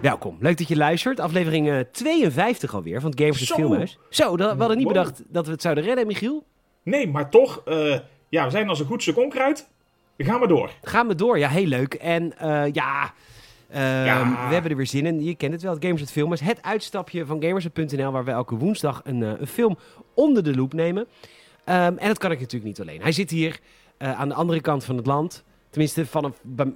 Welkom, leuk dat je luistert. Aflevering eh, 52 alweer van het Gamers Zo. Filmhuis. Zo, dat, we hadden niet Wow. bedacht dat we het zouden redden, Michiel. Nee, maar toch, eh, ja, we zijn als een goed stuk onkruid. We gaan maar door. Gaan we door, ja, heel leuk. En eh, ja, ehm, Ja. we hebben er weer zin in. Je kent het wel, het Gamers het Filmhuis. Het uitstapje van Gamers.nl, waar we elke woensdag een, eh, een film onder de loep nemen. Ehm, en dat kan ik natuurlijk niet alleen. Hij zit hier eh, aan de andere kant van het land. Tenminste, vanaf, bij-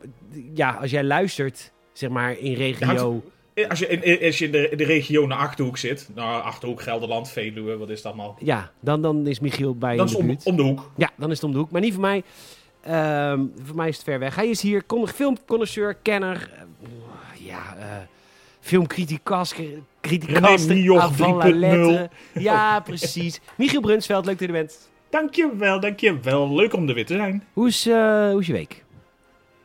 ja, als jij luistert, zeg maar, in regio... Eh, Als je in, in- als je in de, in de regio naar Achterhoek zit, nou, Achterhoek, Gelderland, Veluwe, wat is dat nou? Ja, dan, dan is Michiel bij Dan in is de om, de hoek. Ja, dan is het om de hoek. Maar niet voor mij. Ehm, voor mij is het ver weg. Hij is hier con- filmconnoisseur, kenner. eh, ja, eh filmcriticas. Criticas. René Mioch avant la 3.0. lettre. Ja, precies. Michiel Brunsveld, leuk dat je er bent. Dankjewel, dankjewel. Leuk om er weer te zijn. Hoe is, hoe is je week?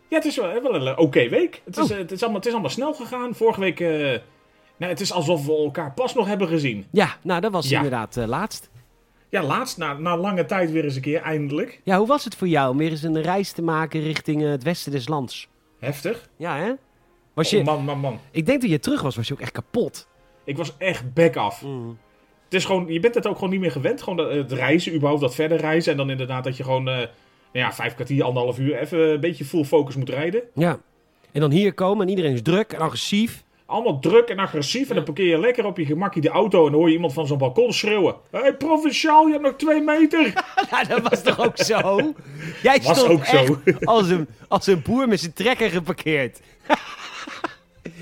Ja, het is wel, wel een eh, oké week. Het is, Oh. eh, het, is allemaal, het is allemaal snel gegaan. Vorige week, eh, nou, het is alsof we elkaar pas nog hebben gezien. Ja, nou, dat was Ja. inderdaad laatst. Ja, laatst, na, na lange tijd weer eens een keer, eindelijk. Ja, hoe was het voor jou om weer eens een reis te maken richting het westen des lands? Heftig. Ja, hè? Was je, Oh, man, man, man. ik denk dat je terug was, was je ook echt kapot. Ik was echt back af. Het is gewoon, je bent het ook gewoon niet meer gewend. Gewoon dat, het reizen, überhaupt dat verder reizen. En dan inderdaad dat je gewoon, ja, vijf kwartier, anderhalf uur even een beetje full focus moet rijden. Ja. En dan hier komen en iedereen is druk en agressief. Allemaal druk en agressief. En dan parkeer je lekker op je gemakje de auto. En dan hoor je iemand van zo'n balkon schreeuwen. Hé, hey, provinciaal, je hebt nog twee meter. Ja, dat was toch ook zo? Jij Was stond ook zo. als een, als een boer met zijn trekker geparkeerd.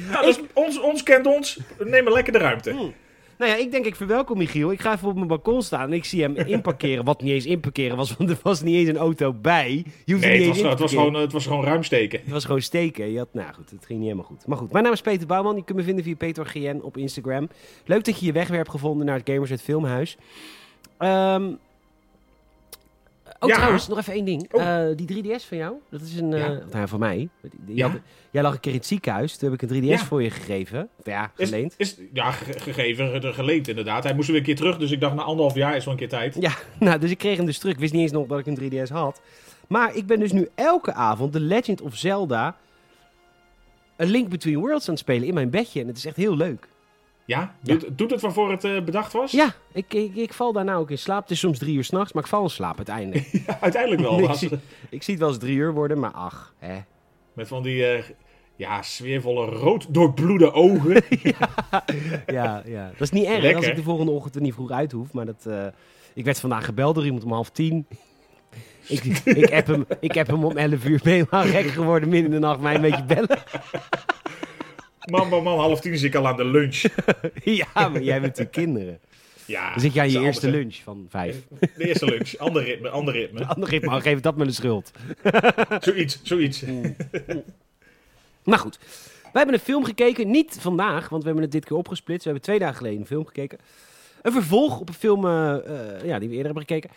Ja, dus ons, ons kent ons. We nemen lekker de ruimte. Nou ja, ik denk ik verwelkom Michiel. Ik ga even op mijn balkon staan en ik zie hem inparkeren. Wat niet eens inparkeren was, want er was niet eens een auto bij. Je hoeft Nee, het was, het, was gewoon, het was gewoon ruim steken. Het was gewoon steken. Je had, nou goed, het ging niet helemaal goed. Maar goed, mijn naam is Peter Bouwman. Je kunt me vinden via Peter GN op Instagram. Leuk dat je je weg weer hebt gevonden naar het Gamers het Filmhuis. Ehm oh, Ja. trouwens, nog even één ding. Oh. Eh, die 3DS van jou, dat is een... eh Ja. nou, van mij. Die- die- Ja. had- jij lag een keer in het ziekenhuis. Toen heb ik een 3DS Ja. voor je gegeven. Of ja, geleend. is, ja, ge- gegeven, er geleend inderdaad. Hij moest weer een keer terug. Dus ik dacht, na anderhalf jaar is wel een keer tijd. Ja, nou, dus ik kreeg hem dus terug. Ik wist niet eens nog dat ik een 3DS had. Maar ik ben dus nu elke avond The Legend of Zelda... een Link Between Worlds aan het spelen in mijn bedje. En het is echt heel leuk. Ja? Doet, doet het waarvoor het eh, bedacht was? Ja, ik, ik, ik val daar nou ook in slaap. Het is soms drie uur s'nachts, maar ik val in slaap uiteindelijk. Ja, uiteindelijk wel. ik, zie, ik zie het wel eens drie uur worden, maar ach, hè. Met van die eh, ja, sfeervolle rood doorbloede ogen. Ja, ja. Dat is niet erg Lekker. als ik de volgende ochtend er niet vroeg uit hoef. Maar dat, eh, ik werd vandaag gebeld door iemand om half tien. Ik, ik, heb hem, ik heb hem om 11 uur. Helemaal gek geworden midden in de nacht mij een beetje bellen? Man, man, man, half tien zit ik al aan de lunch. Ja, maar jij bent natuurlijk kinderen. Ja, Dan zit jij aan je eerste anders, lunch van vijf. De eerste lunch, ander ritme, ander ritme. Ander ritme, oh, geef dat me de schuld. Zoiets, zoiets. Maar goed, wij hebben een film gekeken. Niet vandaag, want we hebben het dit keer opgesplitst. We hebben twee dagen geleden een film gekeken. Een vervolg op een film eh, eh, ja, die we eerder hebben gekeken.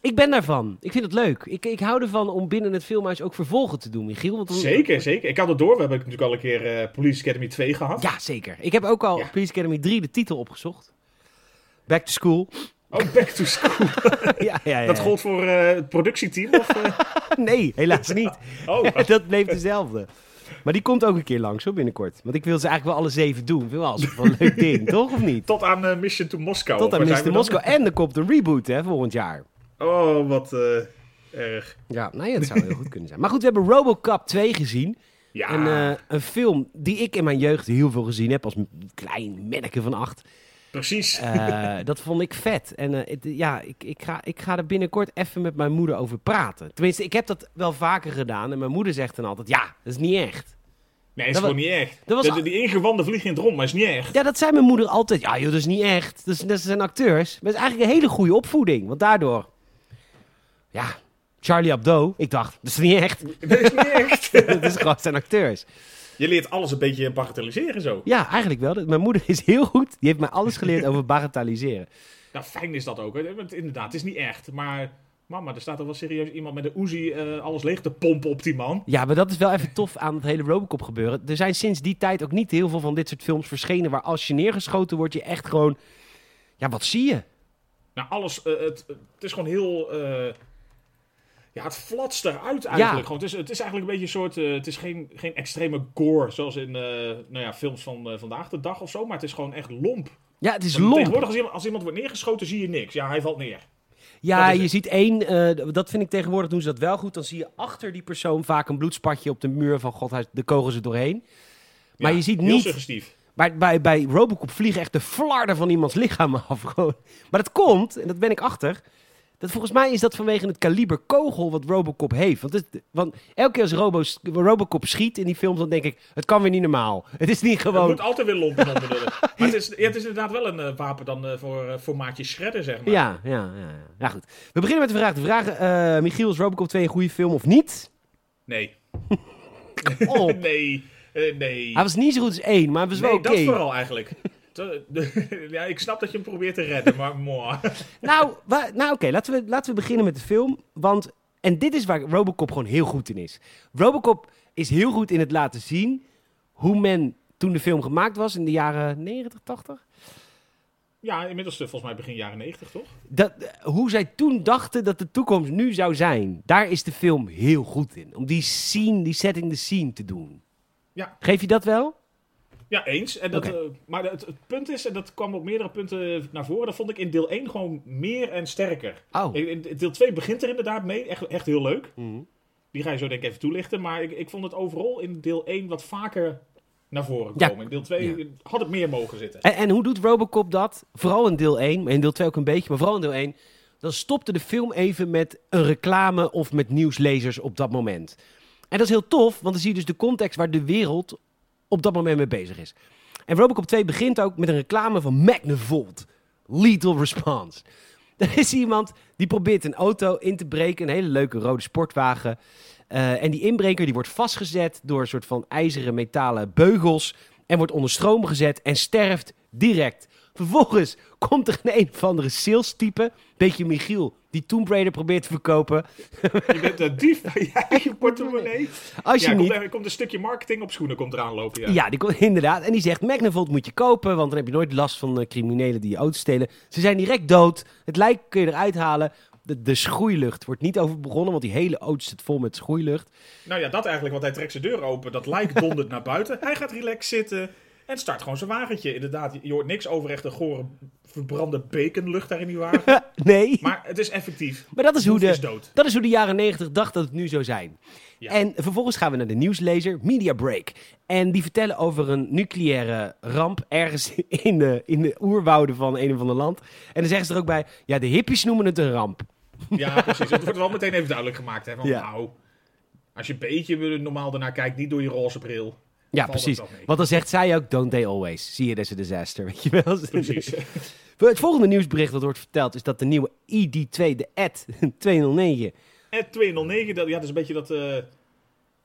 Ik ben daarvan. Ik vind het leuk. Ik, ik hou ervan om binnen het filmhuis ook vervolgen te doen, Michiel. Want dan- Zeker, zeker. Ik had het door. We hebben natuurlijk al een keer eh, Police Academy 2 gehad. Ja, zeker. Ik heb ook al Ja. Police Academy 3 de titel opgezocht. Back to School. Oh, Back to School. ja, ja, ja. Dat gold voor eh, het productieteam? Of, eh? Nee, helaas niet. Oh, dat bleef dezelfde. Maar die komt ook een keer langs, hoor, binnenkort. Want ik wil ze eigenlijk wel alle zeven doen. Ik vind wel wel een leuk ding, toch? Of niet? tot aan Mission to Moskou. Tot aan we dan? Moskou. En er komt een reboot, hè, volgend jaar. Oh, wat eh, erg. Ja, nou ja, dat zou heel goed kunnen zijn. Maar goed, we hebben Robocop 2 gezien. Ja, Een, eh, een film die ik in mijn jeugd heel veel gezien heb. Als klein manneke van acht. precies. Eh, dat vond ik vet. En het- ja, ik, ik, ga, ik ga er binnenkort even met mijn moeder over praten. Tenminste, ik heb dat wel vaker gedaan. En mijn moeder zegt dan altijd, ja, dat is niet echt. nee, is dat gewoon was- niet echt. dat was De- al- de- die ingewanden vliegen in het rond, maar is niet echt. Ja, dat zei mijn moeder altijd. Ja, joh, dat is niet echt. Dat, is, dat zijn acteurs. Maar het is eigenlijk een hele goede opvoeding. Want daardoor... Ja, Charlie Hebdo. Ik dacht, dat is niet echt. Dat is niet echt. dat is gewoon zijn acteurs. Je leert alles een beetje bagatelliseren zo. Ja, eigenlijk wel. Mijn moeder is heel goed. Die heeft mij alles geleerd over bagatelliseren. Nou, fijn is dat ook. hè. Want inderdaad, het is niet echt. Maar Mama, er staat er wel serieus iemand met een Uzi eh, alles leeg te pompen op die man. Ja, maar dat is wel even tof aan het hele Robocop gebeuren. Er zijn sinds die tijd ook niet heel veel van dit soort films verschenen... waar als je neergeschoten wordt, je echt gewoon... Ja, wat zie je? Nou, alles, eh, het, het is gewoon heel... eh, ja, het flatst eruit eigenlijk. Ja. Gewoon, het, is, het is eigenlijk een beetje een soort... eh, het is geen, geen extreme gore, zoals in eh, nou ja, films van eh, vandaag de dag of zo. Maar het is gewoon echt lomp. Ja, het is Want lomp. Tegenwoordig, als iemand, als iemand wordt neergeschoten, zie je niks. Ja, hij valt neer. Ja, je het. ziet één, dat vind ik tegenwoordig doen ze dat wel goed. Dan zie je achter die persoon vaak een bloedspatje op de muur van god, de kogels er doorheen. Maar Ja, je ziet heel niet, suggestief. maar bij, bij Robocop vliegen echt de flarden van iemands lichaam af. Gewoon. Maar dat komt, en dat ben ik achter, dat volgens mij is dat vanwege het kaliber kogel wat Robocop heeft. Want, het, want elke keer als Robos- Robocop schiet in die films, dan denk ik, het kan weer niet normaal. Het is niet Het gewoon... moet altijd weer lompen de... Maar het is, ja, het is inderdaad wel een eh, wapen dan eh, voor uh, formaatje shredder, zeg maar. Ja, ja, ja, ja. Ja, goed. We beginnen met de vraag. De vraag, eh Michiel, is Robocop 2 een goede film of niet? Nee. Nee. eh, nee. Hij was niet zo goed als één, maar hij was wel oké. dat vooral eigenlijk. De- ja, ik snap dat je hem probeert te redden, maar moi. Nou, nou oké, laten, we, laten we beginnen met de film. Want, en dit is waar Robocop gewoon heel goed in is. Robocop is heel goed in het laten zien hoe men toen de film gemaakt was in de jaren 90, 80. Ja, inmiddels eh, volgens mij begin jaren 90, toch? Dat, eh, hoe zij toen dachten dat de toekomst nu zou zijn. Daar is de film heel goed in. Om die scene, die setting the scene te doen. Ja. Geef je dat wel? Ja, eens. En dat, eh, maar het, het punt is, en dat kwam op meerdere punten naar voren, dat vond ik in deel 1 gewoon meer en sterker. Oh. In, in deel 2 begint er inderdaad mee, echt, echt heel leuk. Die ga je zo denk ik even toelichten. Maar ik, ik vond het overal in deel 1 wat vaker naar voren Ja. komen. In deel 2 had het meer mogen zitten. En, en hoe doet Robocop dat? Vooral in deel 1, maar in deel 2 ook een beetje, maar vooral in deel 1. Dan stopte de film even met een reclame of met nieuwslezers op dat moment. En dat is heel tof, want dan zie je dus de context waar de wereld op dat moment mee bezig is. En Robocop 2 begint ook met een reclame van Magnavolt. Lethal Response. Er is iemand die probeert een auto in te breken, een hele leuke rode sportwagen. Eh, en die inbreker die wordt vastgezet door een soort van ijzeren metalen beugels. En wordt onder stroom gezet en sterft direct. Vervolgens komt er een een of andere sales type, beetje Michiel, die Tomb Raider probeert te verkopen. Je bent een dief van je eigen portemonnee. Als je ja, niet... komt, er komt een stukje marketing op schoenen komt eraan lopen. Ja. Ja, die komt inderdaad. En die zegt, Magnavolt moet je kopen, want dan heb je nooit last van eh, criminelen die je auto stelen. Ze zijn direct dood. Het lijk kun je eruit halen. De, de schroeilucht wordt niet over begonnen, want die hele auto zit vol met schroeilucht. Nou ja, dat eigenlijk, want hij trekt zijn deur open. Dat lijkt dondert naar buiten. Hij gaat relaxed zitten en start gewoon zijn wagentje. Inderdaad, je hoort niks over echt een gore verbrande baconlucht daar in die wagen. nee, Maar het is effectief. maar dat is, hoe is de, dood. dat is hoe de jaren negentig dacht dat het nu zou zijn. Ja. En vervolgens gaan we naar de nieuwslezer, Media Break. En die vertellen over een nucleaire ramp ergens in de, in de oerwouden van een of ander land. En dan zeggen ze er ook bij, ja, de hippies noemen het een ramp. Ja, precies. Het wordt wel meteen even duidelijk gemaakt. Hè, van, Ja. nou, als je een beetje normaal ernaar kijkt, niet door je roze bril. Ja, precies. Want dan zegt zij ook, don't they always. Je, dat is een disaster, weet je wel. Precies. Het volgende nieuwsbericht dat wordt verteld is dat de nieuwe ID2, de AD 209... En 209, dat, ja, dat is een beetje dat... eh,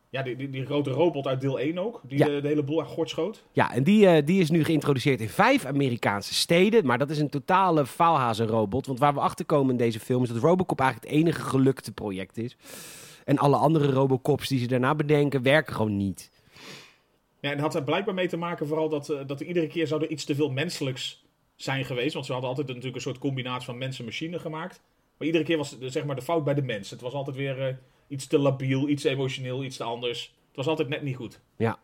ja, die, die, die grote robot uit deel 1 ook. Die Ja. de, de hele boel aan gort schoot. Ja, en die, eh, die is nu geïntroduceerd in vijf Amerikaanse steden. Maar dat is een totale faalhazenrobot. Want waar we achter komen in deze film is dat Robocop eigenlijk het enige gelukte project is. En alle andere Robocops die ze daarna bedenken, werken gewoon niet. Ja, en had er blijkbaar mee te maken vooral dat, eh, dat er iedere keer zou iets te veel menselijks zijn geweest. Want ze hadden altijd natuurlijk een soort combinatie van mens en machine gemaakt. Maar iedere keer was zeg maar de fout bij de mens. Het was altijd weer eh, iets te labiel, iets emotioneel, iets te anders. Het was altijd net niet goed. Ja.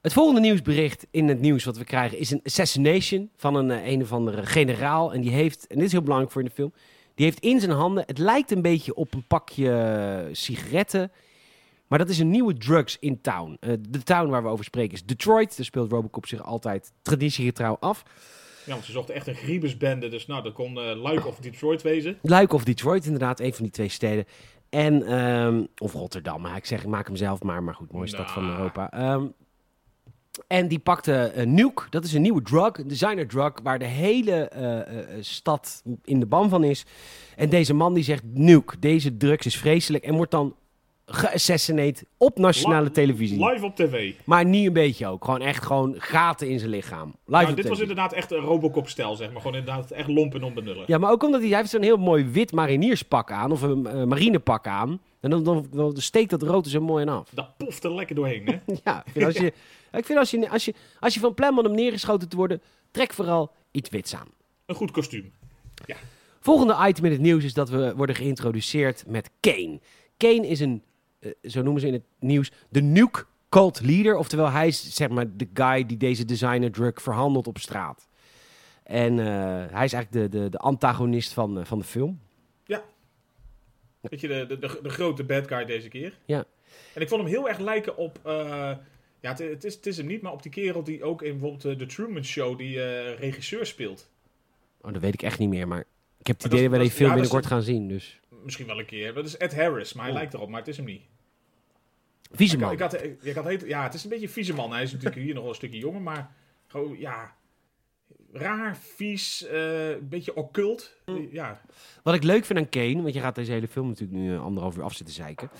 Het volgende nieuwsbericht in het nieuws wat we krijgen is een assassination van een, eh, een of andere generaal. En die heeft, en dit is heel belangrijk voor in de film, die heeft in zijn handen, het lijkt een beetje op een pakje sigaretten. Maar dat is een nieuwe drugs in town. Eh, de town waar we over spreken is Detroit. Daar speelt Robocop zich altijd traditiegetrouw af. Ja, want ze zochten echt een griebesbende. Dus nou, dat kon eh Luik of Detroit wezen. Luik of Detroit, inderdaad, een van die twee steden. En, ehm, of Rotterdam, maar ik zeg, ik maak hem zelf maar. Maar goed, mooie stad van Nou. Europa. Ehm, en die pakte een Nuke, dat is een nieuwe drug, een designer drug, waar de hele eh, eh, eh, stad in de ban van is. En deze man die zegt, Nuke, deze drugs is vreselijk. En wordt dan geassassinate op nationale televisie. Live op tv. Maar niet een beetje ook. Gewoon echt gewoon gaten in zijn lichaam. Live Nou, op dit was inderdaad echt een Robocop-stijl, zeg maar. Gewoon inderdaad echt lomp en onbenullig. Ja, maar ook omdat hij, hij heeft zo'n heel mooi wit marinierspak aan. Of een eh, marinepak aan. En dan, dan, dan steekt dat rood er zo mooi in af. Dat poft er lekker doorheen, hè? Ja, ik vind als je, ik vind als je, als je, als je van plan bent om neergeschoten te worden, trek vooral iets wits aan. Een goed kostuum. Volgende item in het nieuws is dat we worden geïntroduceerd met Kane. Kane is een, zo noemen ze in het nieuws, de nuke cult leader. Oftewel, hij is zeg maar de guy die deze designer drug verhandelt op straat. En eh, hij is eigenlijk de, de, de antagonist van, eh, van de film. Weet je, de, de, de, de grote bad guy deze keer. Ja. En ik vond hem heel erg lijken op... eh, ja, het, het, is, het is hem niet, maar op die kerel die ook in bijvoorbeeld eh, The Truman Show die eh, regisseur speelt. Oh, dat weet ik echt niet meer, maar ik heb het Maar idee dat we die film ja, binnenkort gaan zien. Dus. Misschien wel een keer. Dat is Ed Harris, maar hij Oh. lijkt erop, maar het is hem niet. Vieze Ik, man. ik had, ik, ik had heet- ja, het is een beetje een vieze man. Hij is natuurlijk hier nog wel een stukje jonger, maar gewoon, ja... Raar, vies, eh, een beetje occult. Ja, Wat ik leuk vind aan Kane, want je gaat deze hele film natuurlijk nu eh, anderhalf uur af zitten zeiken.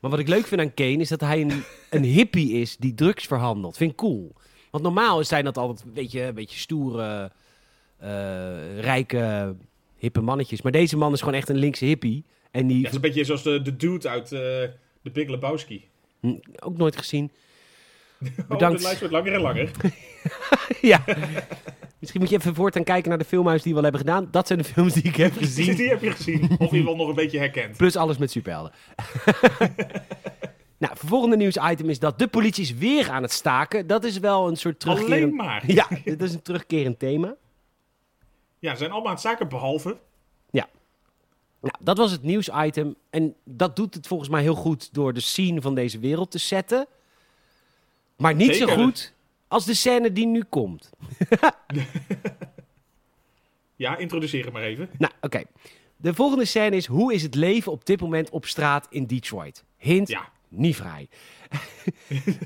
Maar wat ik leuk vind aan Kane is dat hij een, een hippie is die drugs verhandelt. Vind ik cool. Want normaal zijn dat altijd een beetje, een beetje stoere, eh, rijke, hippe mannetjes. Maar deze man is gewoon echt een linkse hippie. En die ja het is een beetje zoals de, de dude uit The Big Lebowski. Ook nooit gezien. Oh, Bedankt. de lijst wordt langer en langer. ja. Misschien moet je even voortaan kijken naar de filmhuis die we al hebben gedaan. Dat zijn de films die ik heb gezien. die heb je gezien. Of je wel nog een beetje herkend. Plus alles met superhelden. nou, vervolgende nieuwsitem is dat de politie is weer aan het staken. Dat is wel een soort Alleen terugkerend... maar. Ja, dit is een terugkerend thema. Ja, ze zijn allemaal aan het zaken behalve. Nou, dat was het nieuwsitem. En dat doet het volgens mij heel goed door de scene van deze wereld te zetten. Maar niet zo goed als de scène die nu komt. Ja, introduceer het maar even. Nou, oké. De volgende scène is: hoe is het leven op dit moment op straat in Detroit? Hint: Ja. niet vrij.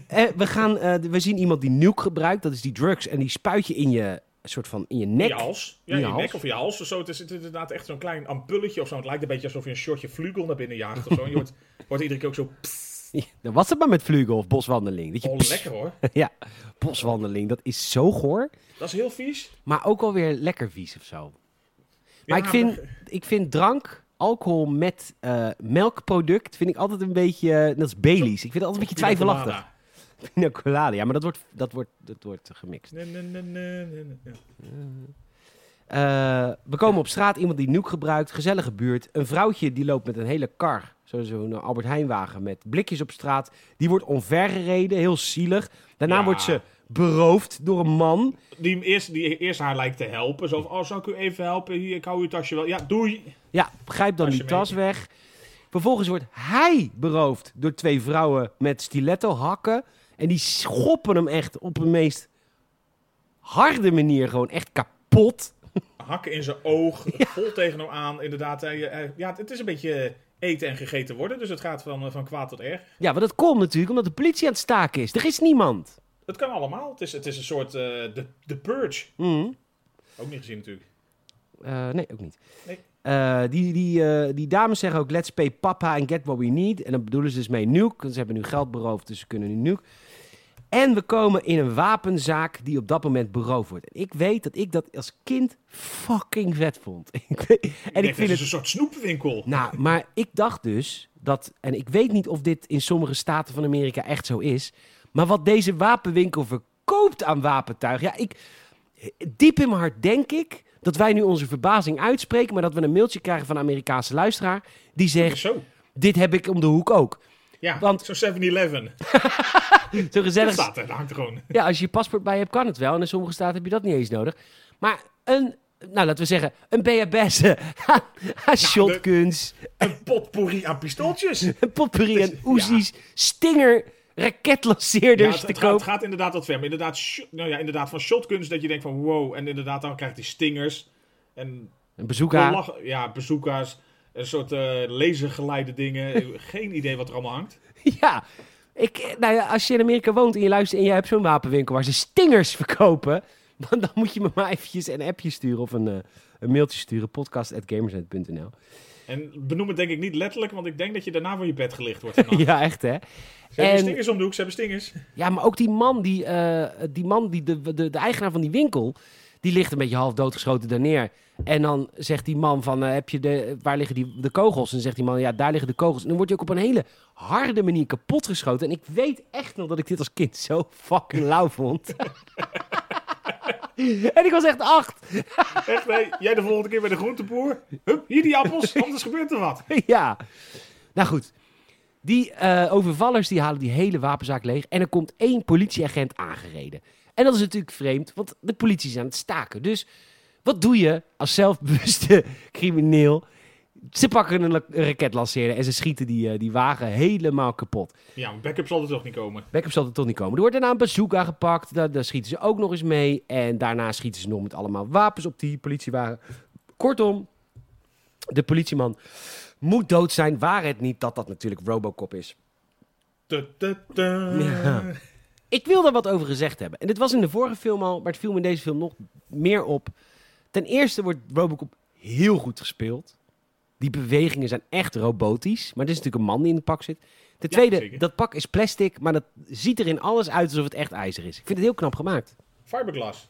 Eh, we, gaan, eh, we zien iemand die nuke gebruikt, dat is die drugs, en die spuit je in je, soort van, in je In nek. je hals. Ja, In in je nek of je hals. of Zo. Het, is, het is inderdaad echt zo'n klein ampulletje of zo. Het lijkt een beetje alsof je een shotje vlugel naar binnen jaagt of zo. En je wordt, wordt iedere keer ook zo... pss. Dan was het maar met vlugel of boswandeling. Dat je, Oh, pss, lekker hoor. ja, boswandeling, dat is zo goor, Dat is heel vies. maar ook wel weer lekker vies of zo. Maar Ja, ik, vind, ik vind drank, alcohol met eh, melkproduct, vind ik altijd een beetje, eh, net als Baileys. Ik vind het altijd een beetje twijfelachtig. Pina colada, ja, maar dat wordt, dat wordt, dat wordt gemixt. Nee, nee, nee, nee. Eh, we komen op straat, iemand die nuke gebruikt, gezellige buurt. Een vrouwtje die loopt met een hele kar, zo- zo'n Albert Heijnwagen met blikjes op straat. Die wordt omvergereden, heel zielig. Daarna Ja. wordt ze beroofd door een man. Die, hem eerst, die eerst haar lijkt te helpen. Zo van, oh, zou ik u even helpen? Hier, ik hou uw tasje wel. Ja, doei. Ja, grijpt dan Tasje die tas mee. weg. Vervolgens wordt hij beroofd door twee vrouwen met stiletto hakken. En die schoppen hem echt op een meest harde manier gewoon echt kapot. Hakken in zijn oog. Vol tegen hem aan. Inderdaad, hij, hij- ja, het is een beetje eten en gegeten worden. Dus het gaat van, eh, van kwaad tot erg. Ja, maar dat komt natuurlijk omdat de politie aan het staken is. Er is niemand. Het kan allemaal. Het is, het is een soort eh de, de Purge. Mhm. Ook niet gezien natuurlijk. Eh, nee, ook niet. Nee. Eh, die, die, eh, die dames zeggen ook, let's pay papa and get what we need. En dan bedoelen ze dus mee nuke. Ze hebben nu geld beroofd, dus ze kunnen nu nuke. En we komen in een wapenzaak die op dat moment beroofd wordt. En ik weet dat ik dat als kind fucking vet vond. en ik vind het... is een soort snoepwinkel. Nou, maar ik dacht dus dat, en ik weet niet of dit in sommige staten van Amerika echt zo is, maar wat deze wapenwinkel verkoopt aan wapentuig, ja, ik, diep in mijn hart denk ik dat wij nu onze verbazing uitspreken, maar dat we een mailtje krijgen van een Amerikaanse luisteraar die zegt, dit heb ik om de hoek ook. Ja, Want- zo'n 7-Eleven. Zo Dat gezellig. staat er, dat hangt er gewoon. Ja, als je je paspoort bij hebt, kan het wel. En in sommige staten heb je dat niet eens nodig. Maar een, nou laten we zeggen, een BHBS, shotguns, Een potpourri aan pistooltjes. een potpourri aan Uzi's, stinger, Ja, raketlanceerders het, te koop. gaat, het gaat inderdaad wat ver. Maar inderdaad, nou ja, inderdaad van shotguns dat je denkt van wow. En inderdaad dan krijgt hij stingers. En Een bezoeker. ja, bazooka's. Een soort eh lasergeleide dingen. Geen idee wat er allemaal hangt. Ja, ik, nou ja, als je in Amerika woont en je luistert en je hebt zo'n wapenwinkel waar ze stingers verkopen, dan, dan moet je me maar eventjes een appje sturen of een, eh, een mailtje sturen, podcast.gamersnet.nl. En benoem het denk ik niet letterlijk, want ik denk dat je daarna van je bed gelicht wordt. ja, echt hè. Ze hebben En- stingers om de hoek, ze hebben stingers. Ja, maar ook die man, die, eh, die, man die de, de, de eigenaar van die winkel, die ligt een beetje half doodgeschoten daar neer. En dan zegt die man van, eh, heb je de, waar liggen die, de kogels? En dan zegt die man, ja, daar liggen de kogels. En dan wordt hij ook op een hele harde manier kapotgeschoten. En ik weet echt nog dat ik dit als kind zo fucking lauw vond. en ik was echt acht. Echt, nee, jij de volgende keer bij de groenteboer. Hup, hier die appels, anders gebeurt er wat. ja. Nou goed. Die eh, overvallers die halen die hele wapenzaak leeg. En er komt één politieagent aangereden. En dat is natuurlijk vreemd, want de politie is aan het staken. Dus wat doe je als zelfbewuste crimineel? Ze pakken een, la- een raketlanceerder en ze schieten die, eh, die wagen helemaal kapot. Ja, backup zal er toch niet komen. Backup zal er toch niet komen. Er wordt daarna een bazooka gepakt. Daar, daar schieten ze ook nog eens mee. En daarna schieten ze nog met allemaal wapens op die politiewagen. Kortom, de politieman moet dood zijn. Waar het niet dat dat natuurlijk Robocop is. Ja. Ik wil daar wat over gezegd hebben. En dit was in de vorige film al, maar het viel me in deze film nog meer op. Ten eerste wordt Robocop heel goed gespeeld. Die bewegingen zijn echt robotisch. Maar er is natuurlijk een man die in het pak zit. Ten tweede, dat pak is plastic, maar dat ziet er in alles uit alsof het echt ijzer is. Ik vind het heel knap gemaakt. Fiberglass.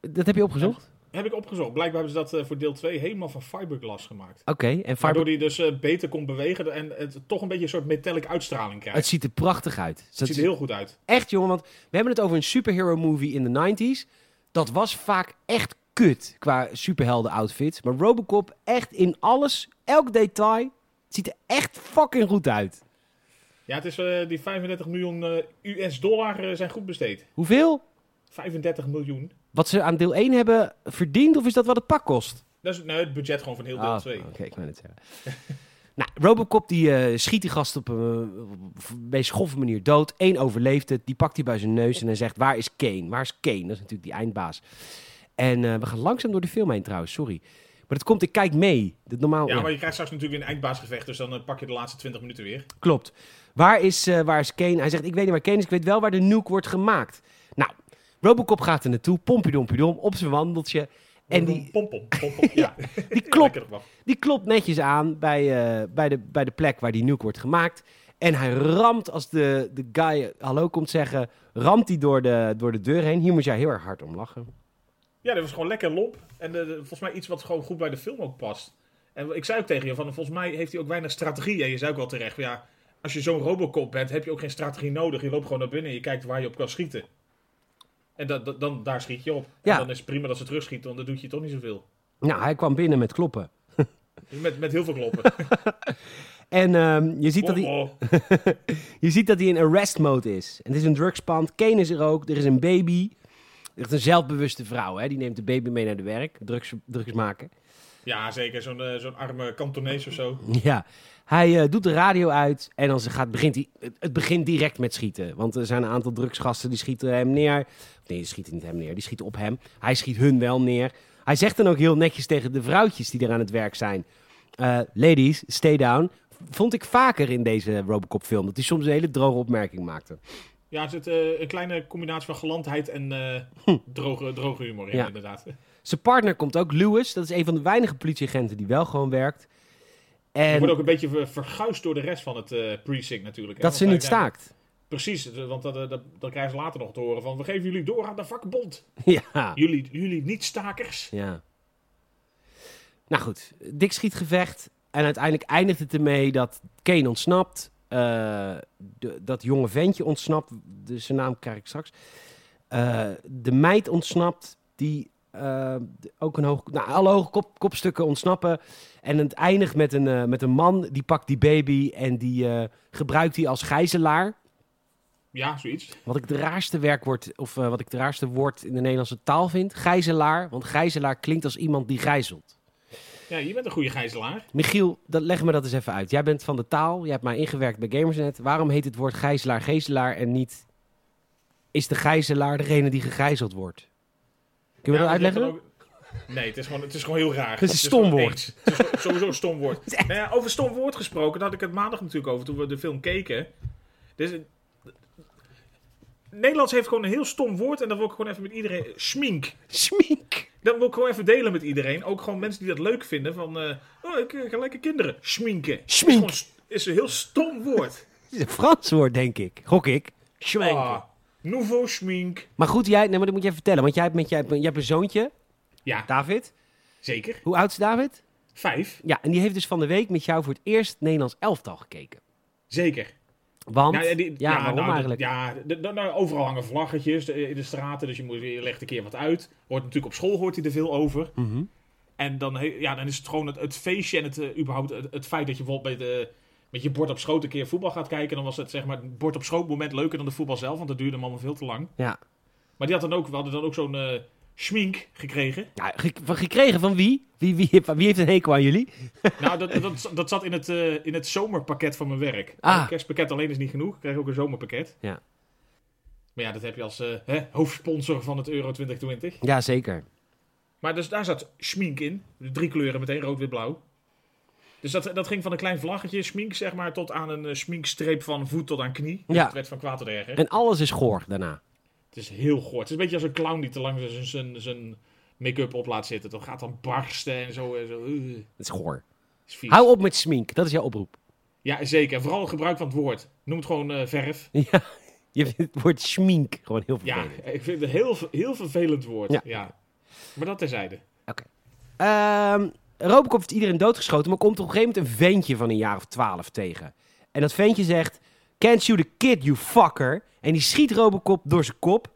Dat heb je opgezocht? Heb ik opgezocht. Blijkbaar hebben ze dat eh, voor deel 2 helemaal van fiberglass gemaakt. Oké, en Waardoor Fiber... die dus eh, beter kon bewegen en het toch een beetje een soort metallic uitstraling krijgt. het ziet er prachtig uit. Het ziet er heel goed uit. echt, jongen, want we hebben het over een superhero movie in de 90s. Dat was vaak echt kut qua superhelden outfits. Maar Robocop echt in alles, elk detail, het ziet er echt fucking goed uit. Ja, het is eh, die 35 miljoen US dollar zijn goed besteed. Hoeveel? 35 miljoen. Wat ze aan deel 1 hebben verdiend, of is dat wat het pak kost? Dat is nee, het budget gewoon van heel deel Ah, 2. Oké, ik wou het zeggen. nou, Robocop die eh, schiet die gast op een uh, meest schoffe manier dood. Eén overleeft het, die pakt hij bij zijn neus en hij zegt, waar is Kane? Waar is Kane? Dat is natuurlijk die eindbaas. En eh, we gaan langzaam door de film heen trouwens, sorry. Maar dat komt, ik kijk mee. Dat normaal, Ja, ja, maar je krijgt straks natuurlijk weer een eindbaasgevecht, dus dan eh, pak je de laatste 20 minuten weer. klopt. Waar is, waar is Kane? Hij zegt, ik weet niet waar Kane is, ik weet wel waar de nuke wordt gemaakt. Robocop gaat er naartoe, pompidompidom, op zijn wandeltje. En die, Pom, pom, pom, pom. Ja, die klopt. Die klopt netjes aan bij, eh, bij, de, bij de plek waar die nuke wordt gemaakt. En hij ramt, als de, de guy hallo komt zeggen, ramt hij door de, door de deur heen. Hier moet jij heel erg hard om lachen. Ja, dat was gewoon lekker lomp. En eh, volgens mij iets wat gewoon goed bij de film ook past. En ik zei ook tegen je, van, volgens mij heeft hij ook weinig strategie. En je zei ook wel terecht, ja, als je zo'n Robocop bent, heb je ook geen strategie nodig. Je loopt gewoon naar binnen en je kijkt waar je op kan schieten. En dat, dat- dan, daar schiet je op. Ja. En dan is het prima dat ze terugschieten, want dan doet je toch niet zoveel. Nou, hij kwam binnen met kloppen. Met, met heel veel kloppen. En ehm, je, ziet dat hij, Oh, oh. je ziet dat hij in arrest mode is. En het is een drugspand. Kane is er ook. Er is een baby. Er is een zelfbewuste vrouw. Hè? Die neemt de baby mee naar de werk. Drugs, drugs maken. Ja, zeker. Zo'n eh, zo'n arme kantonees of zo. Ja, hij eh, doet de radio uit en dan gaat, begint hij, het, het begint direct met schieten. Want er zijn een aantal drugsgasten die schieten hem neer. Nee, die schieten niet hem neer, die schieten op hem. Hij schiet hun wel neer. Hij zegt dan ook heel netjes tegen de vrouwtjes die er aan het werk zijn. eh, ladies, stay down. Vond ik vaker in deze Robocop film. Dat hij soms een hele droge opmerking maakte. Ja, zit eh, een kleine combinatie van gelandheid en eh, droge, droge humor Ja. inderdaad. Zijn partner komt ook, Lewis. Dat is een van de weinige politieagenten die wel gewoon werkt. Je En wordt ook een beetje ver- verguisd door de rest van het eh, precinct natuurlijk. hè. dat ze niet staakt. Precies, eh, want dat, eh, dat, dat krijgen ze later nog te horen van... we geven jullie door aan de vakbond. ja. Jullie, jullie niet-stakers. Ja. Nou goed, dik schietgevecht. En uiteindelijk eindigt het ermee dat Kane ontsnapt. de- dat jonge ventje ontsnapt. De, zijn naam krijg ik straks. De meid ontsnapt. Die eh, ook een hoog... Nou, alle hoge kop, kopstukken ontsnappen. En het eindigt met een, eh, met een man. Die pakt die baby en die eh, gebruikt die als gijzelaar. Ja, zoiets. Wat ik het raarste werkwoord, of wat ik het raarste woord in de Nederlandse taal vind. Gijzelaar. Want gijzelaar klinkt als iemand die gijzelt. Ja, je bent een goede gijzelaar. Michiel, dat, leg me dat eens even uit. Jij bent van de taal, jij hebt mij ingewerkt bij Gamersnet. Waarom heet het woord gijzelaar gezelaar en niet... Is de gijzelaar degene die gegijzeld wordt? Kun je Ja, dat uitleggen? ook- Nee, het is, gewoon, het is gewoon heel raar. Het is een stom woord. Het is sowieso een stom woord. Nou ja, over stom woord gesproken, daar had ik het maandag natuurlijk over toen we de film keken. Dus, Nederlands heeft gewoon een heel stom woord. En dat wil ik gewoon even met iedereen... Schmink. Schmink. Dat wil ik gewoon even delen met iedereen. Ook gewoon mensen die dat leuk vinden. Van, eh, oh, ik eh, lekker kinderen schminken. Schmink. Is, gewoon, is een heel stom woord. Het is een Frans woord, denk ik. Gok ik. Ah, nouveau schmink. Maar goed, jij, nee, maar dat moet je even vertellen. Want jij hebt, met, jij, jij hebt een zoontje, Ja, David. zeker. Hoe oud is David? Vijf. Ja, en die heeft dus van de week met jou voor het eerst Nederlands elftal gekeken. Zeker. Want, Nou, ja, ja, die- waarom nou, eigenlijk? Ja, nou, overal hangen vlaggetjes in de straten. Dus je, moet, je legt een keer wat uit. Hoort natuurlijk op school hoort hij er veel over. Mhm. En dan, he- ja, dan is het gewoon het, het feestje en het, eh, überhaupt het, het feit dat je bijvoorbeeld bij de, met je bord op schoot een keer voetbal gaat kijken. Dan was het zeg maar het bord op schoot moment leuker dan de voetbal zelf. Want dat duurde hem allemaal veel te lang. Ja. Maar die had dan ook, we hadden dan ook zo'n eh schmink gekregen. Ja, ge- gekregen van wie? Wie, wie, heeft- wie heeft een hekel aan jullie? nou, dat, dat, dat zat in het, eh, in het zomerpakket van mijn werk. Ah. Een kerstpakket alleen is niet genoeg. Ik kreeg ook een zomerpakket. Ja. Maar ja, dat heb je als eh, hè, hoofdsponsor van het Euro 2020. Ja, zeker. Maar dus daar zat schmink in. Drie kleuren meteen, rood, wit, blauw. Dus dat, dat ging van een klein vlaggetje, schmink zeg maar, tot aan een eh, schminkstreep van voet tot aan knie. Ja. Het werd van kwaad tot erger. En alles is goor daarna. Het is heel goor. Het is een beetje als een clown die te lang zijn- zijn- zijn make-up op laat zitten. Dan gaat dan barsten en zo. En zo. Uh, Het is goor. is. Hou op met smink, dat is jouw oproep. Ja, zeker. En vooral het gebruik van het woord. Noem het gewoon eh, verf. Ja, je vindt het woord schmink gewoon heel Ja, vervelend. ik vind het een heel, heel vervelend woord. Ja. Ja. Maar dat terzijde. Ehm Robocop heeft iedereen doodgeschoten, maar komt op een gegeven moment een ventje van een jaar of twaalf tegen. En dat ventje zegt, can't shoot a kid, you fucker. En die schiet Robocop door zijn kop.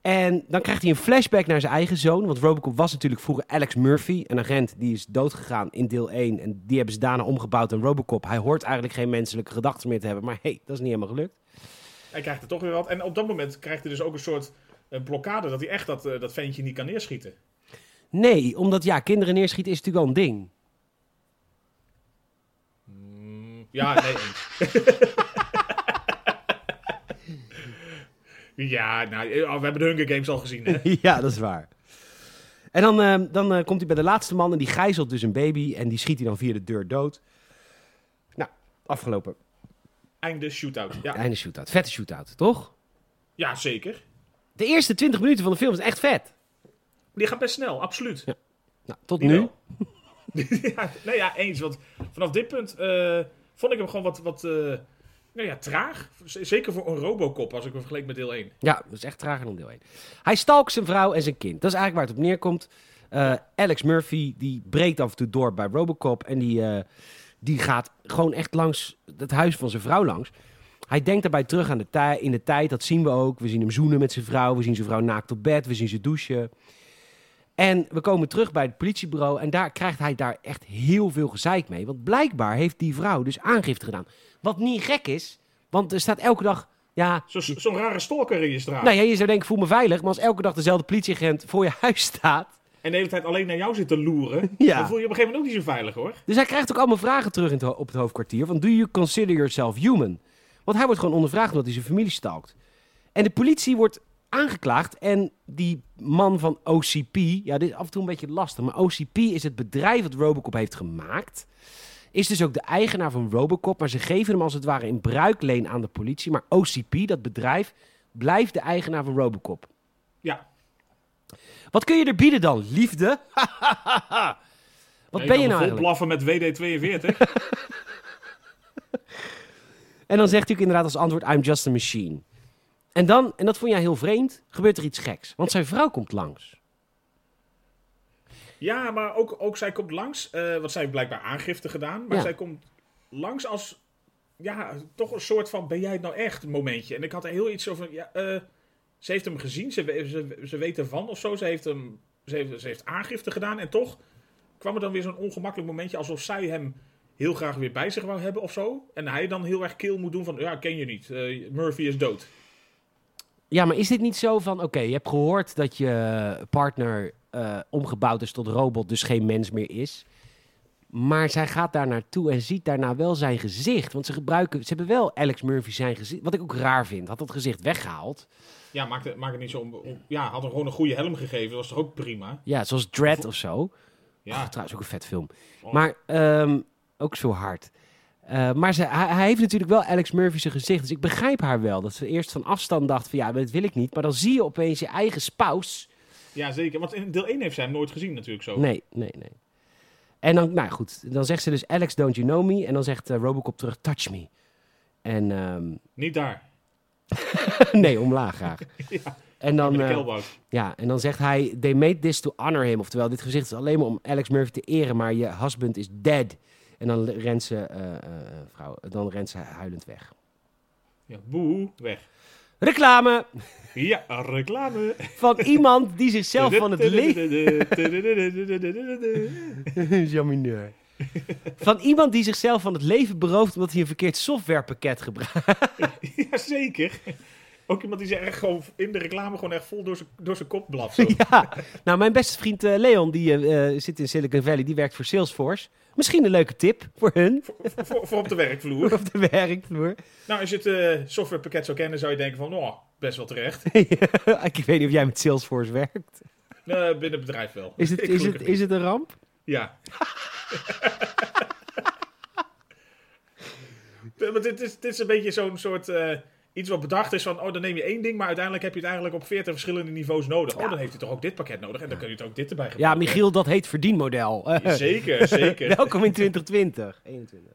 En dan krijgt hij een flashback naar zijn eigen zoon. Want Robocop was natuurlijk vroeger Alex Murphy, een agent die is doodgegaan in deel 1. En die hebben ze daarna omgebouwd in Robocop. Hij hoort eigenlijk geen menselijke gedachten meer te hebben. Maar hey, dat is niet helemaal gelukt. Hij krijgt er toch weer wat. En op dat moment krijgt hij dus ook een soort eh, blokkade dat hij echt dat, eh, dat ventje niet kan neerschieten. Nee, omdat ja, kinderen neerschieten is natuurlijk wel een ding. Mm, ja, nee. ja, nou, eh, we hebben de Hunger Games al gezien, hè? ja, dat is waar. En dan, ehm, dan eh, komt hij bij de laatste man en die gijzelt dus een baby en die schiet hij dan via de deur dood. Nou, afgelopen. Einde shootout. Ja, Einde shootout. Vette shootout, toch? ja zeker. De eerste 20 minuten van de film is echt vet. Die gaat best snel, absoluut. Nou, tot Die nu. ja, nee, ja, eens. Want vanaf dit punt eh, vond ik hem gewoon wat, wat eh, nou ja, traag. Z- Zeker voor een Robocop, als ik hem vergeleek met deel 1. Ja, dat is echt trager dan deel 1. Hij stalkt zijn vrouw en zijn kind. Dat is eigenlijk waar het op neerkomt. Eh, Alex Murphy, die breekt af en toe door bij Robocop. En die, eh, die gaat gewoon echt langs het huis van zijn vrouw langs. Hij denkt daarbij terug aan de tij- in de tijd. Dat zien we ook. We zien hem zoenen met zijn vrouw. We zien zijn vrouw naakt op bed. We zien ze douchen. En we komen terug bij het politiebureau. En daar krijgt hij daar echt heel veel gezeik mee. Want blijkbaar heeft die vrouw dus aangifte gedaan. Wat niet gek is. Want er staat elke dag... Ja, Zo- Zo'n rare stalker in je straat. nou ja, je zou denken, voel me veilig. Maar als elke dag dezelfde politieagent voor je huis staat... En de hele tijd alleen naar jou zit te loeren. Ja. Dan voel je je op een gegeven moment ook niet zo veilig, hoor. Dus hij krijgt ook allemaal vragen terug in het op het hoofdkwartier. Van, do you consider yourself human? Want hij wordt gewoon ondervraagd omdat hij zijn familie stalkt. En de politie wordt aangeklaagd. En die man van OCP... Ja, dit is af en toe een beetje lastig. Maar OCP is het bedrijf dat Robocop heeft gemaakt. Is dus ook de eigenaar van Robocop. Maar ze geven hem als het ware in bruikleen aan de politie. Maar OCP, dat bedrijf, blijft de eigenaar van Robocop. Ja. Wat kun je er bieden dan? Liefde? Wat Ja, ben je nou eigenlijk? blaffen met WD-42. En dan zegt hij ook inderdaad als antwoord, I'm just a machine. En dan, en dat vond jij heel vreemd, gebeurt er iets geks. Want zijn vrouw komt langs. ja, maar ook, ook zij komt langs. eh want zij heeft blijkbaar aangifte gedaan. Maar Ja. zij komt langs als... Ja, toch een soort van, ben jij het nou echt momentje. En ik had er heel iets over... Ja, eh, ze heeft hem gezien, ze, ze, ze weet ervan of zo. Ze heeft, hem, ze, heeft, ze heeft aangifte gedaan. En toch kwam er dan weer zo'n ongemakkelijk momentje... alsof zij hem heel graag weer bij zich wou hebben of zo. En hij dan heel erg kil moet doen van... Ja, ken je niet. eh, Murphy is dood. Ja, maar is dit niet zo van, oké, je hebt gehoord dat je partner eh, omgebouwd is tot robot, dus geen mens meer is. Maar zij gaat daar naartoe en ziet daarna wel zijn gezicht. Want ze gebruiken, ze hebben wel Alex Murphy zijn gezicht, wat ik ook raar vind. Had dat gezicht weggehaald. Ja, maak het, maak het niet zo... om- om- ja, had hem gewoon een goede helm gegeven. Dat was toch ook prima? Ja, zoals Dread of zo. Ja. Oh, trouwens ook een vet film. Oh. Maar ehm, ook zo hard. Eh, maar ze, hij, hij heeft natuurlijk wel Alex Murphy zijn gezicht. Dus ik begrijp haar wel. Dat ze eerst van afstand dacht van ja, dat wil ik niet. Maar dan zie je opeens je eigen spouse. Ja, zeker. Want in deel 1 heeft zij hem nooit gezien natuurlijk zo. Nee, nee, nee. En dan, nou goed, dan zegt ze dus Alex, don't you know me? En dan zegt eh, Robocop terug, touch me. En ehm, Niet daar. nee, omlaag graag. Ja, En dan, eh, ja, en dan zegt hij, they made this to honor him. Oftewel, dit gezicht is alleen maar om Alex Murphy te eren, maar je husband is dead. En dan rent ze, eh, eh, vrouw, dan rent ze huilend weg. Ja, boe, weg. Reclame Ja, reclame. van iemand die zichzelf van het leven... leven. Jamineur. Van iemand die zichzelf van het leven berooft omdat hij een verkeerd softwarepakket gebruikt. Jazeker. Ook iemand die ze echt gewoon in de reclame gewoon echt vol door zijn, door zijn kop blaft. zo. ja, nou mijn beste vriend eh, Leon, die eh, eh, zit in Silicon Valley, die werkt voor Salesforce. Misschien een leuke tip voor hun, Voor, voor, voor op de werkvloer. op de werkvloer. Nou, als je het eh, softwarepakket zou kennen, zou je denken van, oh, best wel terecht. ik weet niet of jij met Salesforce werkt. Eh, binnen het bedrijf wel. Is het, Ik is het, is het een ramp? Ja. Want dit is, dit is een beetje zo'n soort... iets wat bedacht is van... Oh, dan neem je één ding... Maar uiteindelijk heb je het eigenlijk op 40 verschillende niveaus nodig. Oh, dan heeft hij toch ook dit pakket nodig. En dan kun je het ook dit erbij Ja, gebruiken. Michiel, dat heet verdienmodel. Zeker, zeker. Welkom in 2020. 21.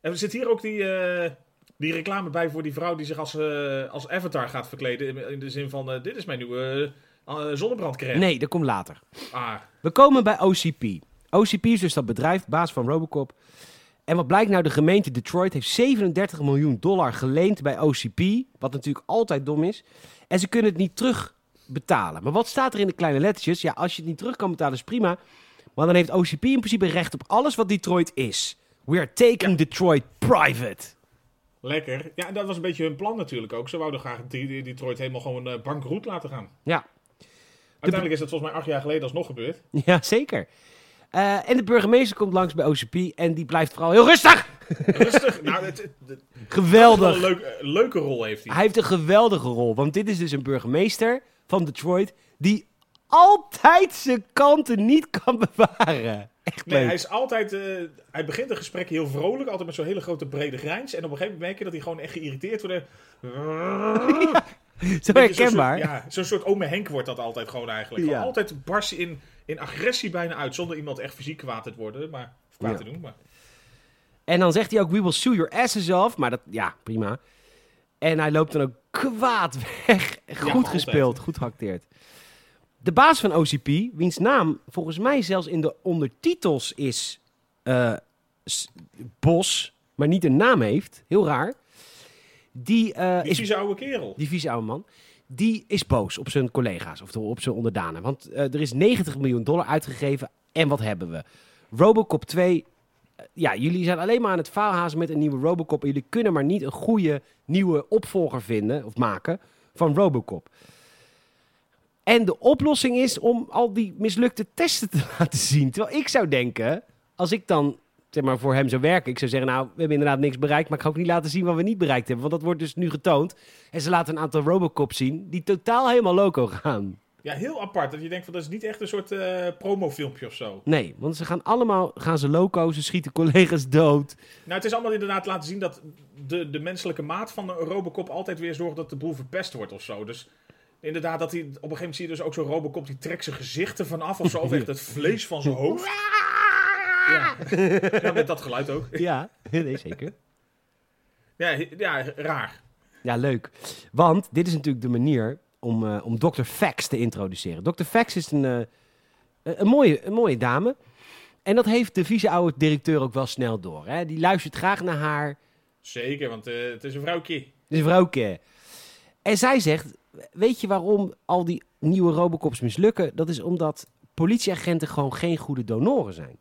En er zit hier ook die, eh, die reclame bij voor die vrouw die zich als, eh, als avatar gaat verkleden. In- de zin van, eh, dit is mijn nieuwe zonnebrandcrème. Nee, dat komt later. Ah, We komen bij OCP. OCP is dus dat bedrijf, baas van Robocop. En wat blijkt nou, de gemeente Detroit heeft 37 miljoen dollar geleend bij OCP. Wat natuurlijk altijd dom is. En ze kunnen het niet terugbetalen. Maar wat staat er in de kleine lettertjes? Ja, als je het niet terug kan betalen is prima. Maar dan heeft OCP in principe recht op alles wat Detroit is. We are taking Detroit private. lekker. Ja, dat was een beetje hun plan natuurlijk ook. Ze wouden graag Detroit helemaal gewoon eh, bankroet laten gaan. Ja, Uiteindelijk is dat volgens mij acht jaar geleden alsnog gebeurd. ja zeker. Eh, en de burgemeester komt langs bij OCP en die blijft vooral heel rustig. Rustig. nou, het, Geweldig. een leuk, leuke rol heeft hij. Hij heeft een geweldige rol. Want dit is dus een burgemeester van Detroit. die altijd zijn kanten niet kan bewaren. Echt Nee, leuk. hij is altijd... eh, hij begint een gesprek heel vrolijk. Altijd met zo'n hele grote brede grijns. En op een gegeven moment merk je dat hij gewoon echt geïrriteerd wordt. Zo Beetje zo'n herkenbaar. soort- Ja, zo'n soort ome Henk wordt dat altijd gewoon eigenlijk. Ja. Gewoon Altijd barst in, in agressie bijna uit. Zonder iemand echt fysiek kwaad te worden. Maar, of kwaad Ja. te doen. Maar. En dan zegt hij ook: We will sue your asses off. Maar dat, ja, prima. En hij loopt dan ook kwaad weg. Goed gespeeld, goed geacteerd. De baas van OCP, wiens naam volgens mij zelfs in de ondertitels is eh, Bos, maar niet een naam heeft. Heel raar. Die, eh, Die is vieze oude kerel. die vieze oude man, die is boos op zijn collega's of op zijn onderdanen. Want eh, er is 90 miljoen dollar uitgegeven. En wat hebben we? Robocop 2. eh, ja, jullie zijn alleen maar aan het faalhazen met een nieuwe Robocop. En jullie kunnen maar niet een goede nieuwe opvolger vinden of maken van Robocop. En de oplossing is om al die mislukte testen te laten zien. Terwijl ik zou denken, als ik dan zeg maar, voor hem zou werken. Ik zou zeggen, nou, we hebben inderdaad niks bereikt. Maar ik ga ook niet laten zien wat we niet bereikt hebben. Want dat wordt dus nu getoond. En ze laten een aantal Robocop zien die totaal helemaal loco gaan. Ja, heel apart. Dat je denkt van dat is niet echt een soort eh, promofilmpje of zo. Nee, want ze gaan allemaal gaan ze loco. Ze schieten collega's dood. Nou, het is allemaal inderdaad laten zien dat de, de menselijke maat van een Robocop altijd weer zorgt dat de boel verpest wordt of zo. Dus inderdaad, dat hij, op een gegeven moment zie je dus ook zo'n Robocop die trekt zijn gezicht ervan af of zo. Of echt het vlees van zijn hoofd. Ja. ja, met dat geluid ook. Ja, nee, zeker. Ja, ja raar. Ja, leuk. Want dit is natuurlijk de manier om, eh, om Dr. Fax te introduceren. Dr. Fax is een, eh, een, een mooie, een mooie dame. En dat heeft de vice-oude directeur ook wel snel door. Hè? Die luistert graag naar haar. Zeker, want eh, het is een vrouwtje. Het is een vrouwke. En zij zegt, weet je waarom al die nieuwe Robocops mislukken? Dat is omdat politieagenten gewoon geen goede donoren zijn.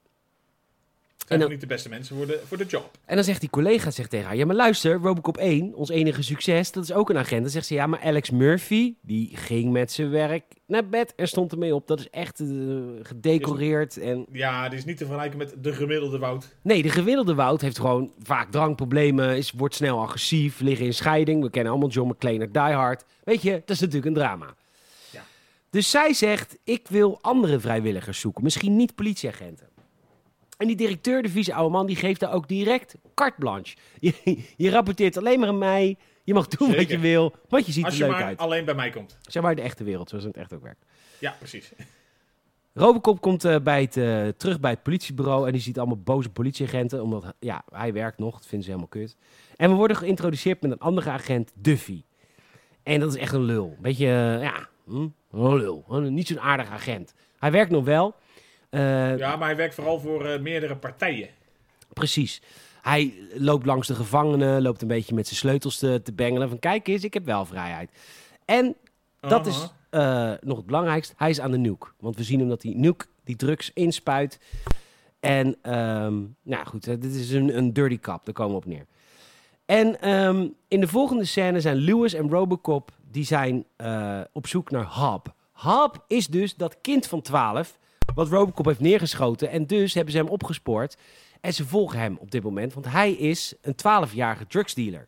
Zijn dan- niet de beste mensen voor de, voor de job. En dan zegt die collega zegt tegen haar, ja maar luister, Robocop 1, ons enige succes, dat is ook een agent. Dan zegt ze, ja maar Alex Murphy, die ging met zijn werk naar bed en stond ermee op. Dat is echt eh, gedecoreerd en... Ja, dit is niet te vergelijken met de gemiddelde Wout. Nee, de gemiddelde Wout heeft gewoon vaak drankproblemen, is, wordt snel agressief, liggen in scheiding. We kennen allemaal John McClane uit Die Hard. Weet je, dat is natuurlijk een drama. Ja. Dus zij zegt, ik wil andere vrijwilligers zoeken, misschien niet politieagenten. En die directeur, de vieze oude man, die geeft daar ook direct carte blanche. Je, je rapporteert alleen maar aan mij. Je mag doen wat je wil, want je ziet Als er je leuk maar uit. alleen bij mij komt. Zeg maar de echte wereld, zoals het echt ook werkt. Ja, precies. Robocop komt eh, bij het, eh, terug bij het politiebureau en die ziet allemaal boze politieagenten, omdat ja, hij werkt nog, dat vinden ze helemaal kut. En we worden geïntroduceerd met een andere agent, Duffy. En dat is echt een lul. Beetje, eh, ja, hm, een lul. Niet zo'n aardig agent. Hij werkt nog wel. Eh, Ja, maar hij werkt vooral voor eh, meerdere partijen. Precies. Hij loopt langs de gevangenen, loopt een beetje met zijn sleutels te, te bengelen. Van kijk eens, ik heb wel vrijheid. En dat is eh, nog het belangrijkste. Hij is aan de nuke. Want we zien hem dat hij nuke die drugs inspuit. En ehm, nou goed, dit is een, een dirty cop. Daar komen we op neer. En ehm, in de volgende scène zijn Lewis en Robocop... die zijn op zoek naar Hub. Hub is dus dat kind van 12... wat Robocop heeft neergeschoten. En dus hebben ze hem opgespoord. En ze volgen hem op dit moment. Want hij is een 12-jarige drugsdealer.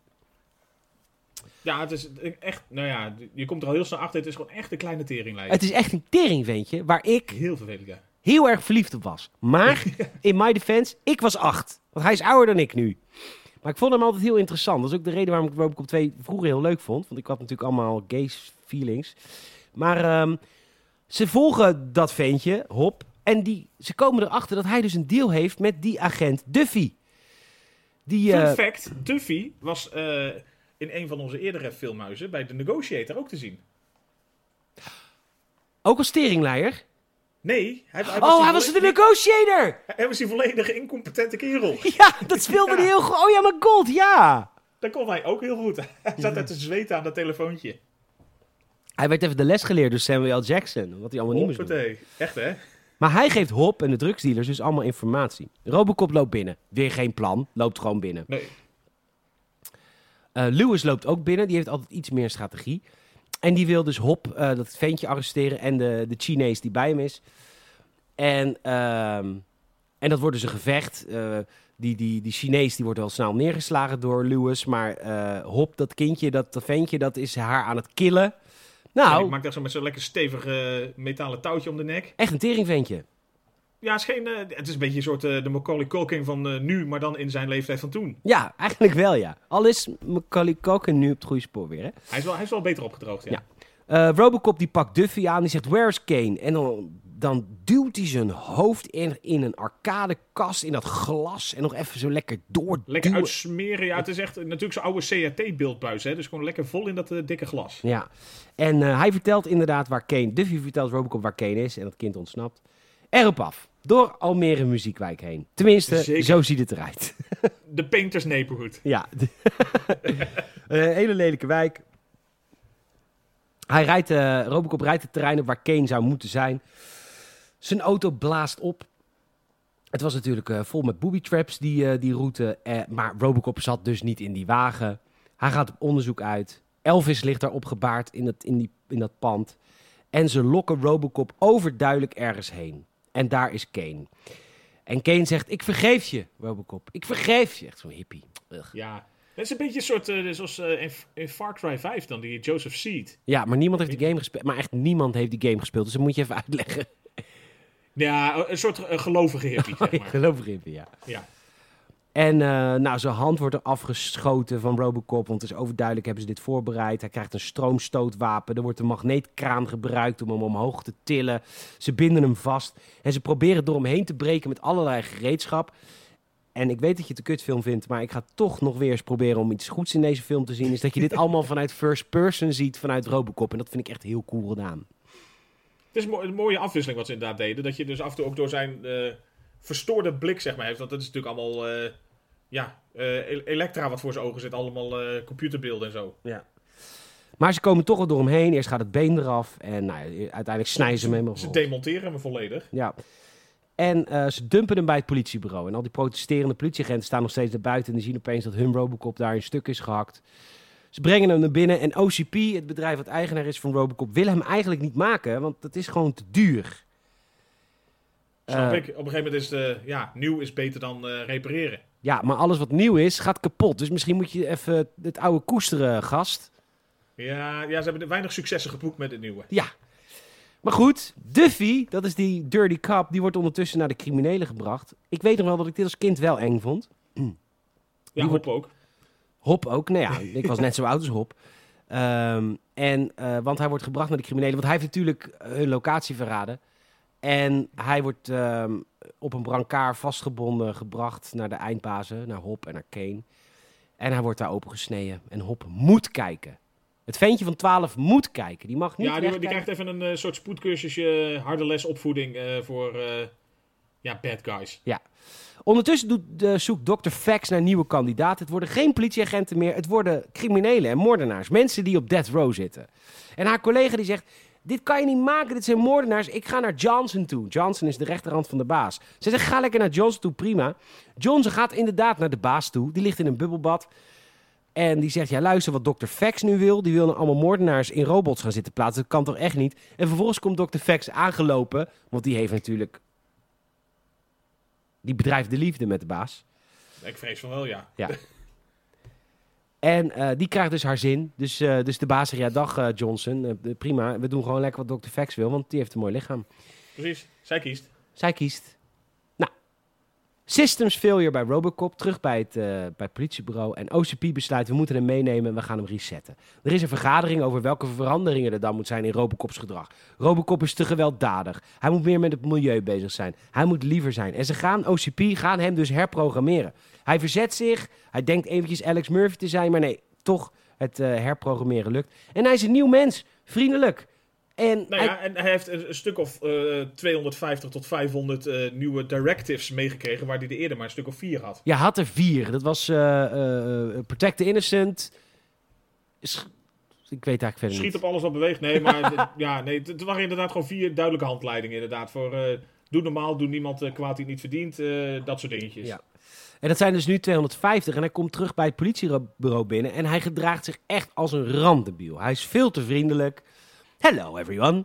Ja, het is echt, nou ja, je komt er al heel snel achter. Het is gewoon echt een kleine teringlijn. Het is echt een teringventje waar ik Heel vervelend, ja. heel erg verliefd op was. Maar in my defense, ik was acht. Want hij is ouder dan ik nu. Maar ik vond hem altijd heel interessant. Dat is ook de reden waarom ik Robocop 2 vroeger heel leuk vond. Want ik had natuurlijk allemaal gay feelings. Maar ehm, ze volgen dat ventje, Hop. En die, ze komen erachter dat hij dus een deal heeft met die agent Duffy. Die, Fun eh, fact, Duffy was eh, in een van onze eerdere filmhuizen bij The Negotiator ook te zien. ook als teringleier. Nee, hij, hij Oh, die hij was de negotiator! Hij was die volledig incompetente kerel. Ja, dat speelde hij heel goed. Oh ja, maar god, ja! Dat kon hij ook heel goed. Hij zat daar te zweten aan dat telefoontje. Hij werd even de les geleerd door Samuel L. Jackson. Wat hij allemaal niet moest doen. Hoppatee. Echt hè? Maar hij geeft Hop en de drugsdealers dus allemaal informatie. Robocop loopt binnen. Weer geen plan. Loopt gewoon binnen. Nee. Eh, Lewis loopt ook binnen. Die heeft altijd iets meer strategie. En die wil dus Hop, eh, dat ventje, arresteren. En de, de Chinees die bij hem is. En, ehm, en dat wordt dus een gevecht. Eh, die, die, die Chinees die wordt wel snel neergeslagen door Lewis. Maar Hop, dat kindje, dat, dat ventje, dat is haar aan het killen. En Nou, ik maak daar zo met zo'n lekker stevig eh, metalen touwtje om de nek. echt een teringventje. Ja, het is, geen, eh, het is een beetje een soort eh, de Macaulay Culkin van nu, maar dan in zijn leeftijd van toen. Ja, eigenlijk wel ja. Al is Macaulay Culkin nu op het goede spoor weer. Hè? Hij is wel, hij is wel beter opgedroogd, ja. Ja. Robocop die pakt Duffy aan, die zegt, where's Kane? En dan, dan duwt hij zijn hoofd in, in een arcadekast, in dat glas. En nog even zo lekker doorduwen. Lekker uitsmeren. Ja, het is echt eh, natuurlijk zo'n oude CRT-beeldbuis, hè. Dus gewoon lekker vol in dat eh, dikke glas. Ja. En eh, hij vertelt inderdaad waar Kane... Duffy vertelt Robocop waar Kane is en dat kind ontsnapt. Erop af. Door Almere Muziekwijk heen. Tenminste, Zeker. zo ziet het eruit. De Painters Neighborhood. Ja. een hele lelijke wijk. Hij rijdt, eh, Robocop rijdt het terrein op waar Kane zou moeten zijn. Zijn auto blaast op. Het was natuurlijk eh, vol met booby traps, die, eh, die route. Eh, maar Robocop zat dus niet in die wagen. Hij gaat op onderzoek uit. Elvis ligt daar opgebaard in, het, in, die, in dat pand. En ze lokken Robocop overduidelijk ergens heen. En daar is Kane. En Kane zegt, ik vergeef je, Robocop. Ik vergeef je. Echt zo'n hippie. Ugh. Ja. Het is een beetje een soort, eh, zoals in, in Far Cry 5 dan, die Joseph Seed. Ja, maar niemand heeft die game gespeeld. Maar echt niemand heeft die game gespeeld. Dus dat moet je even uitleggen. Ja, een soort eh, gelovige hippie, zeg Ik maar. geloof erin, ja. Ja. En eh, nou, zijn hand wordt er afgeschoten van Robocop. Want het is overduidelijk, hebben ze dit voorbereid. Hij krijgt een stroomstootwapen. Er wordt een magneetkraan gebruikt om hem omhoog te tillen. Ze binden hem vast. En ze proberen door hem heen te breken met allerlei gereedschap. En ik weet dat je het een kutfilm vindt, maar ik ga toch nog weer eens proberen om iets goeds in deze film te zien. Is dat je dit allemaal vanuit first person ziet, vanuit Robocop. En dat vind ik echt heel cool gedaan. Het is een mooie afwisseling wat ze inderdaad deden. Dat je dus af en toe ook door zijn eh, verstoorde blik, zeg maar, heeft. Want dat is natuurlijk allemaal, eh, ja, eh, el- Elektra wat voor zijn ogen zit. Allemaal computerbeelden en zo. Ja. Maar ze komen toch wel door hem heen. Eerst gaat het been eraf. En nou, uiteindelijk snijden ze hem helemaal Ze demonteren hem volledig. Ja. En ze dumpen hem bij het politiebureau. En al die protesterende politieagenten staan nog steeds daar buiten. En die zien opeens dat hun Robocop daar in stuk is gehakt. Ze brengen hem naar binnen. En OCP, het bedrijf wat eigenaar is van Robocop, wil hem eigenlijk niet maken. Want het is gewoon te duur. Snap Eh, ik. Op een gegeven moment is het, eh, ja, nieuw is beter dan eh, repareren. Ja, maar alles wat nieuw is, gaat kapot. Dus misschien moet je even het oude koesteren, gast. Ja, ja, ze hebben weinig successen geboekt met het nieuwe. Ja. Maar goed, Duffy, dat is die dirty cop, die wordt ondertussen naar de criminelen gebracht. Ik weet nog wel dat ik dit als kind wel eng vond. Ja, wordt- Hop ook. Hop ook. Nou ja, ik was net zo oud als Hop. Ehm, en, eh, want hij wordt gebracht naar de criminelen. Want hij heeft natuurlijk eh, hun locatie verraden. En hij wordt ehm, op een brancard vastgebonden gebracht naar de eindbazen. Naar Hop en naar Kane. En hij wordt daar opengesneden. En Hop moet kijken. Het ventje van 12 moet kijken. Die mag niet Ja, die, krijgt even een eh, soort spoedcursusje, harde les opvoeding voor ja, bad guys. Ondertussen doet, eh, zoekt Dr. Fax naar nieuwe kandidaten. Het worden geen politieagenten meer. Het worden criminelen en moordenaars. Mensen die op death row zitten. En haar collega die zegt... Dit kan je niet maken, dit zijn moordenaars. Ik ga naar Johnson toe. Johnson is de rechterhand van de baas. Ze zegt, ga lekker naar Johnson toe, prima. Johnson gaat inderdaad naar de baas toe. Die ligt in een bubbelbad. En die zegt, ja luister, wat Dr. Fax nu wil... die wil allemaal moordenaars in robots gaan zitten plaatsen. Dat kan toch echt niet? En vervolgens komt Dr. Fax aangelopen... want die heeft natuurlijk... die bedrijft de liefde met de baas. Ik vrees van wel, ja. Ja. En eh, die krijgt dus haar zin. Dus, eh, dus de baas zegt, ja dag eh, Johnson, prima. We doen gewoon lekker wat Dr. Fax wil, want die heeft een mooi lichaam. Precies, zij kiest. Zij kiest. Systems failure bij Robocop, terug bij het, eh, bij politiebureau. En OCP besluit, we moeten hem meenemen en we gaan hem resetten. Er is een vergadering over welke veranderingen er dan moet zijn in Robocops gedrag. Robocop is te gewelddadig. Hij moet meer met het milieu bezig zijn. Hij moet liever zijn. En ze gaan, OCP gaan hem dus herprogrammeren. Hij verzet zich. Hij denkt eventjes Alex Murphy te zijn, maar nee, toch het eh, herprogrammeren lukt. En hij is een nieuw mens, vriendelijk. En Nou hij- ja, en hij heeft een, stuk of eh, 250 tot 500 eh, nieuwe directives meegekregen, waar hij er eerder maar een stuk of vier had. Ja, had er vier. Dat was eh, Protect the Innocent. Sch- ik weet eigenlijk verder Schiet niet. op alles wat beweegt. Nee, maar het- ja, nee, het, waren inderdaad gewoon vier duidelijke handleidingen. Inderdaad, voor eh, doe normaal, doe niemand kwaad die het niet verdient. eh, dat soort dingetjes. Ja. En dat zijn dus nu 250. En hij komt terug bij het politiebureau binnen. En hij gedraagt zich echt als een randebiel. Hij is veel te vriendelijk. Hello everyone.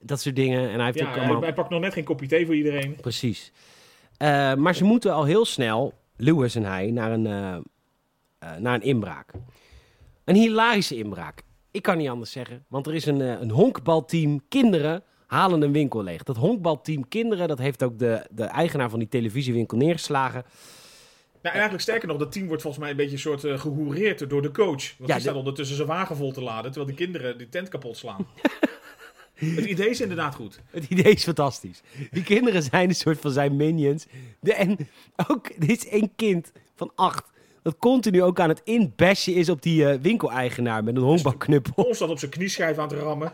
Dat soort dingen. En hij heeft Ja, ook allemaal... hij pakt nog net geen kopje thee voor iedereen. Precies. Eh, maar ze moeten al heel snel, Lewis en hij, naar een, eh, eh, naar een inbraak. Een hilarische inbraak. Ik kan niet anders zeggen. Want er is een, een honkbalteam kinderen halen een winkel leeg. Dat honkbalteam kinderen, dat heeft ook de, de eigenaar van die televisiewinkel neergeslagen. Nou, en eigenlijk sterker nog, dat team wordt volgens mij een beetje een soort eh gehoereerd door de coach. Want Ja, die de- staat ondertussen zijn wagen vol te laden, terwijl die kinderen die tent kapot slaan. Het idee is inderdaad goed. Het idee is fantastisch. Die kinderen zijn een soort van zijn minions. De, en ook, dit is één kind van acht. Dat continu ook aan het inbashen is op die eh, winkeleigenaar met een honkbalknuppel. Constant op zijn knieschijf aan het rammen.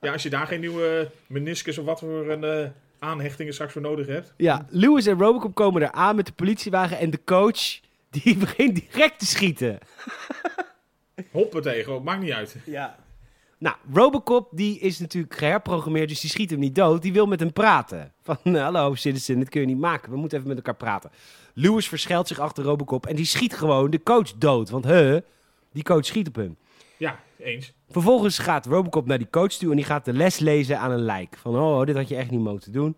Ja, als je daar geen nieuwe meniscus of wat voor een eh, aanhechtingen straks voor nodig hebt. Ja, Lewis en Robocop komen daar aan met de politiewagen en de coach die begint direct te schieten. Hoppatee, gewoon, maakt niet uit. Ja. Nou, Robocop die is natuurlijk geherprogrammeerd, dus die schiet hem niet dood. Die wil met hem praten. Van, eh, hallo citizen, dit kun je niet maken. We moeten even met elkaar praten. Lewis verschuilt zich achter Robocop en die schiet gewoon de coach dood. Want huh, die coach schiet op hem. Ja, eens. Vervolgens gaat Robocop naar die coach toe en die gaat de les lezen aan een lijk. Van, oh, dit had je echt niet moeten doen.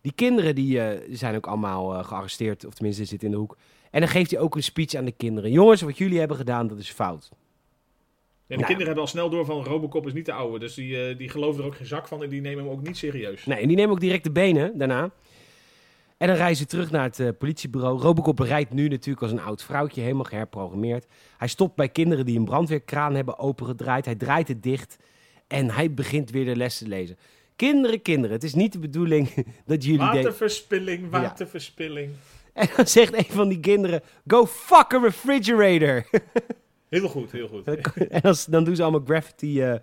Die kinderen die, eh, zijn ook allemaal eh, gearresteerd, of tenminste zitten in de hoek. En dan geeft hij ook een speech aan de kinderen. Jongens, wat jullie hebben gedaan, dat is fout. Ja, de Nou. kinderen hebben al snel door van Robocop is niet de oude. Dus die, eh, die geloven er ook geen zak van en die nemen hem ook niet serieus. Nee, en die nemen ook direct de benen daarna. En dan reizen ze terug naar het eh, politiebureau. Robocop rijdt nu natuurlijk als een oud vrouwtje, helemaal geherprogrammeerd. Hij stopt bij kinderen die een brandweerkraan hebben opengedraaid. Hij draait het dicht en hij begint weer de les te lezen. Kinderen, kinderen, het is niet de bedoeling dat jullie. Waterverspilling, waterverspilling. En dan zegt een van die kinderen, go fuck a refrigerator. Heel goed, heel goed. en dan, dan doen ze allemaal graffiti,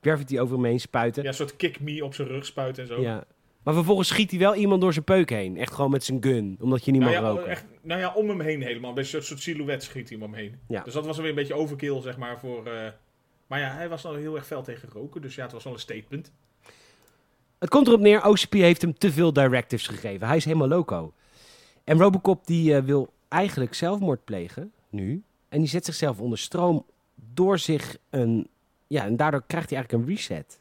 graffiti over hem heen spuiten. Ja, een soort kick me op zijn rug spuiten en zo. Ja. Maar vervolgens schiet hij wel iemand door zijn peuk heen. Echt gewoon met zijn gun, omdat je niet Nou mag ja, roken. echt, nou ja, om hem heen helemaal. Bij een soort, soort silhouet schiet hij hem heen. Ja. Dus dat was weer een beetje overkill, zeg maar, voor... eh, Maar ja, hij was nou heel erg fel tegen roken. Dus ja, het was wel een statement. Het komt erop neer, OCP heeft hem te veel directives gegeven. Hij is helemaal loco. En Robocop die eh, wil eigenlijk zelfmoord plegen, nu. En die zet zichzelf onder stroom door zich een... Ja, en daardoor krijgt hij eigenlijk een reset.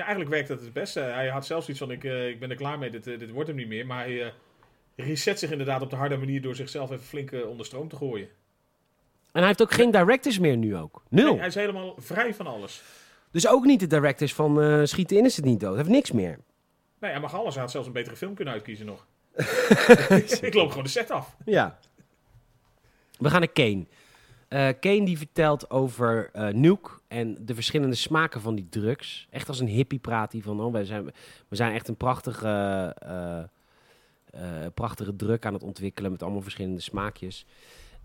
Ja, eigenlijk werkt dat het beste. Hij had zelfs iets van, ik, eh, ik ben er klaar mee, dit, eh, dit wordt hem niet meer. Maar hij eh, reset zich inderdaad op de harde manier door zichzelf even flink eh, onder stroom te gooien. En hij heeft ook geen directives meer nu ook. Nul. Nee, hij is helemaal vrij van alles. Dus ook niet de directors van eh Schiet de Innocent niet dood. Heeft niks meer. Nee, hij mag alles. Hij had zelfs een betere film kunnen uitkiezen nog. ik loop gewoon de set af. Ja. We gaan naar Kane. Eh Kane die vertelt over eh Nuke en de verschillende smaken van die drugs. Echt als een hippie praat hij van, oh, wij zijn, we zijn echt een prachtige, eh, prachtige drug aan het ontwikkelen met allemaal verschillende smaakjes.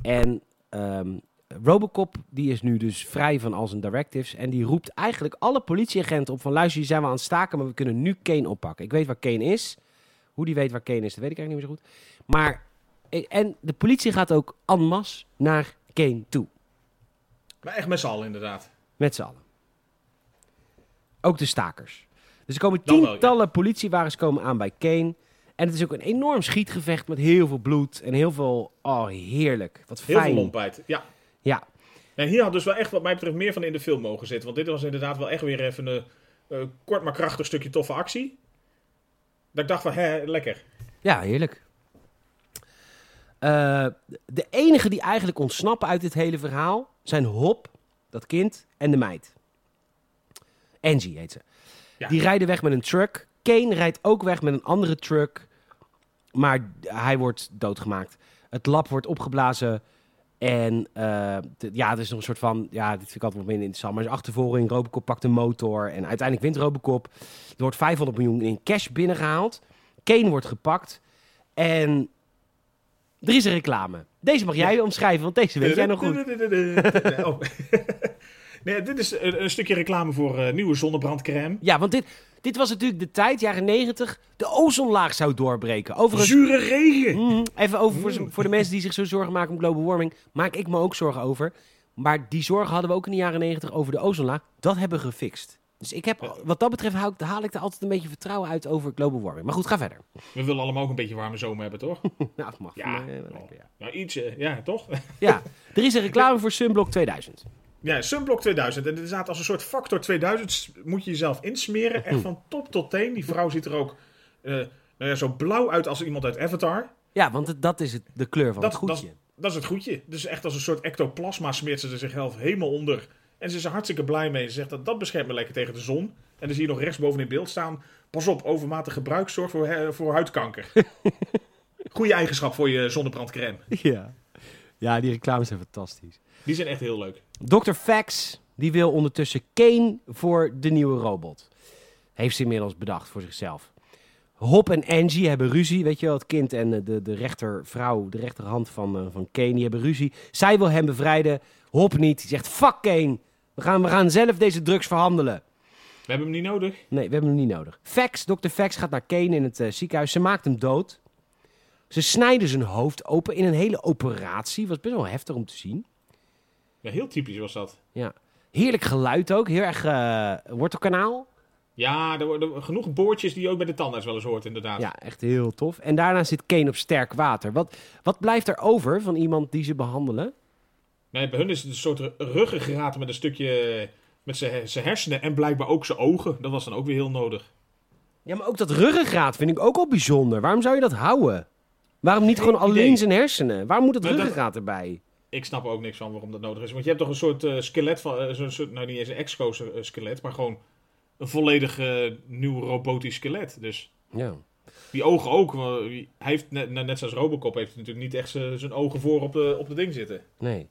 En ehm, Robocop die is nu dus vrij van al zijn directives en die roept eigenlijk alle politieagenten op van luister, jullie zijn wel aan het staken, maar we kunnen nu Kane oppakken. Ik weet waar Kane is. Hoe die weet waar Kane is, dat weet ik eigenlijk niet meer zo goed. Maar en de politie gaat ook en masse naar Kane toe. Maar echt met z'n allen inderdaad. Met z'n allen. Ook de stakers. Dus er komen Dan wel, ja. tientallen politiewagens komen aan bij Kane. En het is ook een enorm schietgevecht met heel veel bloed en heel veel... Oh, heerlijk. Wat Heel fijn. veel lompheid. Ja. Ja, En hier had dus wel echt wat mij betreft meer van in de film mogen zitten. Want dit was inderdaad wel echt weer even een eh, kort maar krachtig stukje toffe actie. Dat ik dacht van, hè, lekker. ja heerlijk. Eh, de enige die eigenlijk ontsnappen uit dit hele verhaal zijn Hop, dat kind, en de meid. Angie heet ze. Ja. Die rijden weg met een truck. Kane rijdt ook weg met een andere truck. Maar hij wordt doodgemaakt. Het lab wordt opgeblazen. En de- ja, het is nog een soort van... Ja, dit vind ik altijd wat minder interessant. Maar is achtervolging. Robocop pakt een motor. En uiteindelijk wint Robocop. Er wordt 500 miljoen in cash binnengehaald. Kane wordt gepakt. En er is een reclame. Deze mag jij omschrijven, want deze weet jij nog goed. Oh. nee, dit is een, een stukje reclame voor eh, nieuwe zonnebrandcrème. Ja, want dit, dit was natuurlijk de tijd, jaren 90. De ozonlaag zou doorbreken. Overigens, Zure regen. Mhm. even over voor, Mm. voor de mensen die zich zo zorgen maken om global warming. Maak ik me ook zorgen over. Maar die zorgen hadden we ook in de jaren 90 over de ozonlaag. Dat hebben we gefixt. Dus ik heb, wat dat betreft haal ik, haal ik er altijd een beetje vertrouwen uit over global warming. Maar goed, ga verder. We willen allemaal ook een beetje warme zomer hebben, toch? Nou, dat mag. Ja. mij, eh, wel lekker, ja. Nou, iets, ja, toch? ja, er is een reclame voor Sunblock 2000. Ja, Sunblock 2000. En inderdaad, als een soort factor 2000 s- moet je jezelf insmeren. Echt van top tot teen. Die vrouw ziet er ook eh, nou ja, zo blauw uit als iemand uit Avatar. Ja, want het- dat is het, de kleur van Dat, het goedje. Dat, dat is het goedje. Dus echt als een soort ectoplasma smeert ze er zichzelf helemaal onder. En ze is er hartstikke blij mee. Ze zegt dat dat beschermt me lekker tegen de zon. En dan zie je nog rechtsboven in beeld staan. Pas op, overmatig gebruik zorgt voor, he- voor huidkanker. Goede eigenschap voor je zonnebrandcrème. Ja. ja, die reclames zijn fantastisch. Die zijn echt heel leuk. Dr. Fax, die wil ondertussen Kane voor de nieuwe robot. Heeft ze inmiddels bedacht voor zichzelf. Hop en Angie hebben ruzie. Weet je wel, het kind en eh, de, de rechtervrouw, de rechterhand van, eh, van Kane, die hebben ruzie. Zij wil hem bevrijden. Hop niet. Die zegt, fuck Kane. We gaan, we gaan zelf deze drugs verhandelen. We hebben hem niet nodig. Nee, we hebben hem niet nodig. Fax, Dr. Fax gaat naar Kane in het eh, ziekenhuis. Ze maakt hem dood. Ze snijden zijn hoofd open in een hele operatie. Was best wel heftig om te zien. Ja, heel typisch was dat. Ja. Heerlijk geluid ook. Heel erg eh wortelkanaal. Ja, er worden genoeg boordjes die je ook bij de tandarts wel eens hoort, inderdaad. Ja, echt heel tof. En daarna zit Kane op sterk water. Wat, wat blijft er over van iemand die ze behandelen? Nee, bij hun is het een soort ruggengraat met een stukje... met zijn zijn hersenen en blijkbaar ook zijn ogen. Dat was dan ook weer heel nodig. Ja, maar ook dat ruggengraat vind ik ook al bijzonder. Waarom zou je dat houden? Waarom niet Geen gewoon alleen zijn hersenen? Waarom moet het dat- ruggengraat erbij? Ik snap er ook niks van waarom dat nodig is. Want je hebt toch een soort eh, skelet van... eh, zo'n soort, nou, niet eens een exoskelet, maar gewoon... een volledig eh, nieuw robotisch skelet. Dus Ja. die ogen ook. Hij heeft, net, net zoals Robocop, heeft natuurlijk niet echt zijn zijn ogen voor op de, op de ding zitten. Nee.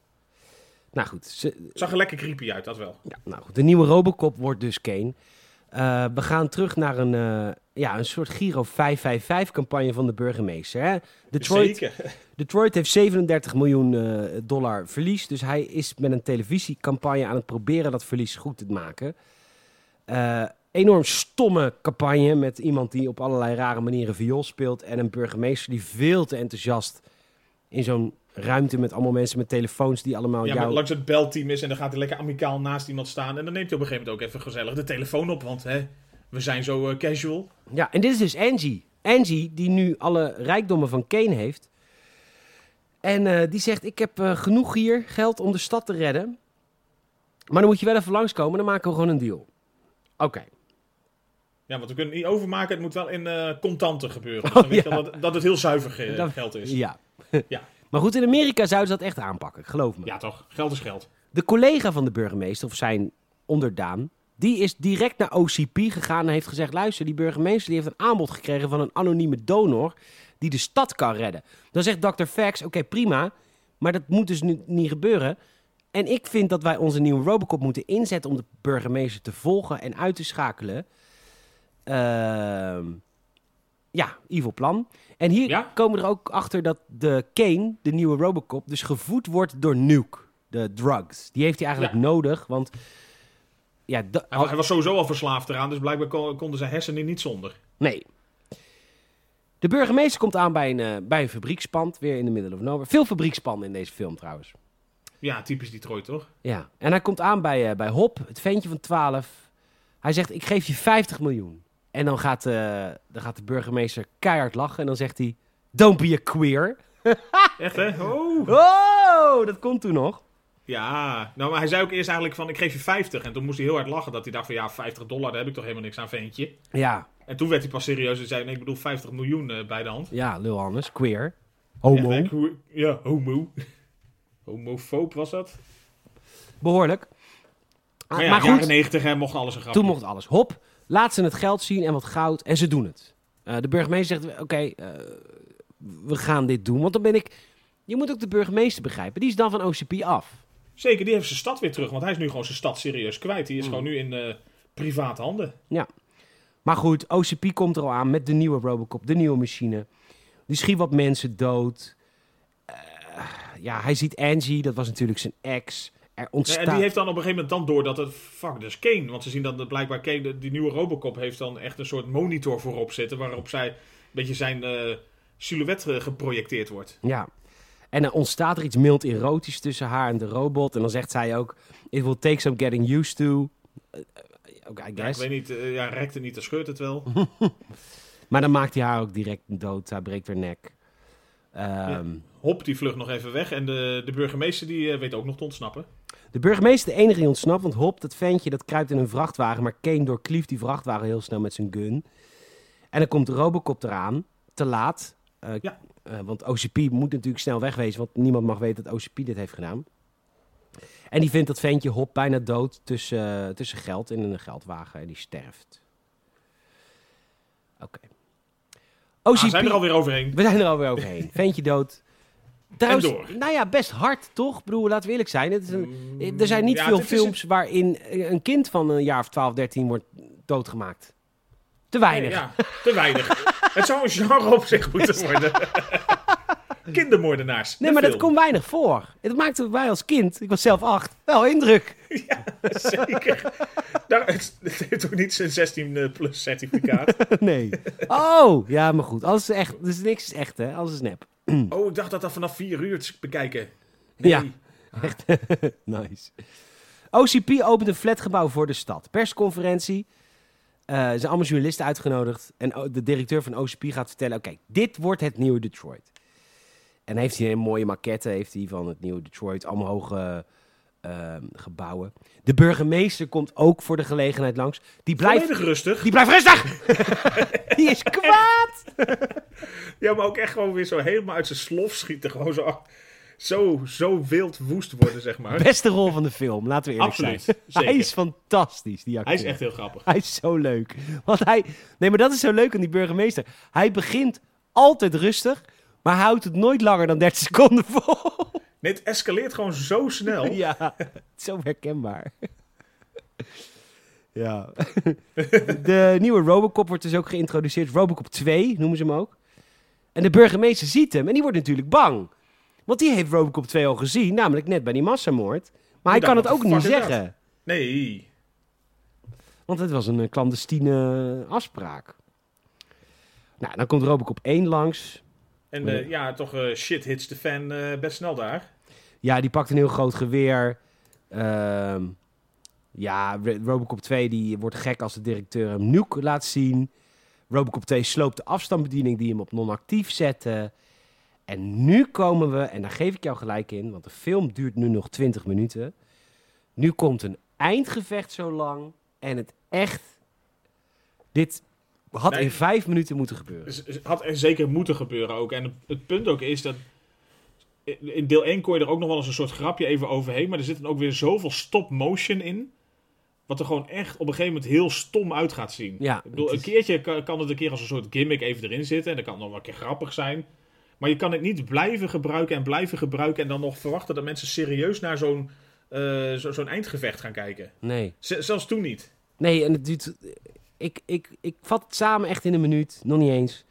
Nou goed, ze, zag er lekker creepy uit, dat wel. Ja, nou goed, de nieuwe Robocop wordt dus Kane. Eh, we gaan terug naar een, eh, ja, een soort Giro 555-campagne van de burgemeester. Hè? Detroit, Zeker. Detroit heeft 37 miljoen eh, dollar verlies. Dus hij is met een televisiecampagne aan het proberen dat verlies goed te maken. Enorm stomme campagne met iemand die op allerlei rare manieren viool speelt. En een burgemeester die veel te enthousiast in zo'n ruimte met allemaal mensen met telefoons die allemaal Ja, jou... maar langs het belteam is en dan gaat hij lekker amicaal naast iemand staan. En dan neemt hij op een gegeven moment ook even gezellig de telefoon op. Want hè, we zijn zo eh, casual. Ja, en dit is dus Angie. Angie, die nu alle rijkdommen van Kane heeft. En eh, die zegt, ik heb eh, genoeg hier geld om de stad te redden. Maar dan moet je wel even langskomen, dan maken we gewoon een deal. Oké. Ja, want we kunnen het niet overmaken. Het moet wel in contanten gebeuren. Dus Oh, weet ja. dat, dat het heel zuiver ge- Dat- geld is. Ja. Ja. Maar goed, in Amerika zouden ze dat echt aanpakken, geloof me. Ja, toch? Geld is geld. De collega van de burgemeester, of zijn onderdaan, Die is direct naar OCP gegaan en heeft gezegd: luister, die burgemeester die heeft een aanbod gekregen van een anonieme donor die de stad kan redden. Dan zegt Dr. Fax: oké, prima, maar dat moet dus nu niet gebeuren. En ik vind dat wij onze nieuwe Robocop moeten inzetten om de burgemeester te volgen en uit te schakelen. Ehm, ja, evil plan. En hier Ja? komen we er ook achter dat de Kane, de nieuwe Robocop, dus gevoed wordt door Nuke, de drugs. Die heeft hij eigenlijk Ja. nodig, want ja, Hij, wa- hij was sowieso al verslaafd eraan, dus blijkbaar kon- konden zijn hersenen niet zonder. Nee. De burgemeester komt aan bij een, eh, bij een fabriekspand, weer in de middle of nowhere. Veel fabriekspanden in deze film trouwens. Ja, typisch Detroit, toch? Ja, en hij komt aan bij, eh, bij Hop, het ventje van 12. Hij zegt, ik geef je 50 miljoen. En dan gaat, eh, dan gaat de burgemeester keihard lachen en dan zegt hij, don't be a queer. Echt, hè? Oh! Oh, dat komt toen nog. Ja, nou, maar hij zei ook eerst eigenlijk van, ik geef je 50. En toen moest hij heel hard lachen, dat hij dacht van, ja, 50 dollar, daar heb ik toch helemaal niks aan, ventje. Ja, En toen werd hij pas serieus en zei, nee, ik bedoel 50 miljoen eh, bij de hand. ja, lul anders, queer. Homo, Ja, homo. Homofoob was dat. behoorlijk. Maar ja, maar goed, jaren 90 hè, mocht alles een grapje. Toen mocht alles. Hop, laat ze het geld zien en wat goud. En ze doen het. Eh, de burgemeester zegt, oké, eh, we gaan dit doen. Want dan ben ik... Je moet ook de burgemeester begrijpen. Die is dan van OCP af. Zeker, die heeft zijn stad weer terug, want hij is nu gewoon zijn stad serieus kwijt. Die is Mm. gewoon nu in eh, private handen. Maar goed, OCP komt er al aan met de nieuwe Robocop, de nieuwe machine. Die schiet wat mensen dood. Ja, hij ziet Angie, dat was natuurlijk zijn ex. Er Ja, ontstaat... en die heeft dan op een gegeven moment dan door dat het, fuck, dat is Kane. Want ze zien dat blijkbaar Kane, die nieuwe Robocop, heeft dan echt een soort monitor voorop zitten. Waarop zij een beetje zijn eh, silhouet eh, geprojecteerd wordt. Ja. En er ontstaat er iets mild erotisch tussen haar en de robot. En dan zegt zij ook, it will take some getting used to. Eh, Oké, I Ja, ik weet niet, ja, rekt het niet, dan scheurt het wel. Maar dan maakt hij haar ook direct dood. Hij breekt haar nek. Ehm, Hop, die vlucht nog even weg. En de, de burgemeester die weet ook nog te ontsnappen. De burgemeester de enige die ontsnapt. Want Hop, dat ventje, dat kruipt in een vrachtwagen. Maar Kane doorklieft die vrachtwagen heel snel met zijn gun. En dan komt Robocop eraan. Te laat. Eh, Ja. eh, want OCP moet natuurlijk snel wegwezen. Want niemand mag weten dat OCP dit heeft gedaan. En die vindt dat ventje Hop bijna dood tussen, eh, tussen geld in een geldwagen. En die sterft. Oké. Ah, OCP... zijn er alweer overheen. We zijn er alweer overheen. Ventje dood. Trouwens, door. nou ja, best hard, toch? Ik bedoel, laten we eerlijk zijn. Het is een, er zijn niet Ja, veel films waarin een kind van een jaar of 12, 13 wordt doodgemaakt. Te weinig. Nee, ja, te weinig. het zou een genre op zich moeten worden. Kindermoordenaars. Nee, maar dat komt weinig voor. Het maakte mij als kind, ik was zelf acht, wel indruk. Zeker. Nou, het, het heeft ook niet zijn 16 plus certificaat. nee. Oh, ja, maar goed. Alles is echt. Dus niks is echt, hè? Alles is nep. Oh, ik dacht dat dat vanaf 4 uur te bekijken. Ja. Echt nice. OCP opent een flatgebouw voor de stad. Persconferentie. Eh, er zijn allemaal journalisten uitgenodigd. En de directeur van OCP gaat vertellen... Oké, dit wordt het nieuwe Detroit. En heeft hij een mooie maquette heeft hij van het nieuwe Detroit. Allemaal hoge ehm, gebouwen. De burgemeester komt ook voor de gelegenheid langs. Die blijft, Volledig rustig. die blijft rustig! die is kwaad! Ja, maar ook echt gewoon weer zo helemaal uit zijn slof schieten. Gewoon zo, zo, zo wild woest worden, zeg maar. Beste rol van de film, laten we eerlijk Absoluut, zijn. zeker. Hij is fantastisch, die acteur. Hij is echt heel grappig. Hij is zo leuk. Want hij. Nee, maar dat is zo leuk aan die burgemeester. Hij begint altijd rustig, maar houdt het nooit langer dan 30 seconden vol. Nee, het escaleert gewoon zo snel. ja, zo herkenbaar. ja. De nieuwe Robocop wordt dus ook geïntroduceerd. Robocop 2 noemen ze hem ook. En de burgemeester ziet hem en die wordt natuurlijk bang. Want die heeft Robocop 2 al gezien, namelijk net bij die massamoord. Maar hij kan het ook niet zeggen. Nee. Want het was een eh, clandestine afspraak. Nou, dan komt Robocop 1 langs. En eh, ja, toch eh, shit hits de fan eh, best snel daar. Ja, die pakt een heel groot geweer. Ehm, ja, Ro- Robocop 2 die wordt gek als de directeur hem nuke laat zien. Robocop 2 sloopt de afstandsbediening die hem op non-actief zette. En nu komen we, en daar geef ik jou gelijk in, want de film duurt nu nog 20 minuten. Nu komt een eindgevecht zo lang. En het echt. Dit had Nee. in vijf minuten moeten gebeuren. Had er zeker moeten gebeuren ook. En het punt ook is dat... In deel 1 kon je er ook nog wel eens een soort grapje even overheen. Maar er zit dan ook weer zoveel stop-motion in. Wat er gewoon echt op een gegeven moment heel stom uit gaat zien. Ja, ik bedoel, een keertje kan, kan het een keer als een soort gimmick even erin zitten. En dan kan nog wel een keer grappig zijn. Maar je kan het niet blijven gebruiken en blijven gebruiken. En dan nog verwachten dat mensen serieus naar zo'n eh, zo- zo'n eindgevecht gaan kijken. Nee. Z- zelfs toen niet. Nee, en het duurt... Ik, ik, ik vat het samen echt in een minuut. Nog niet eens.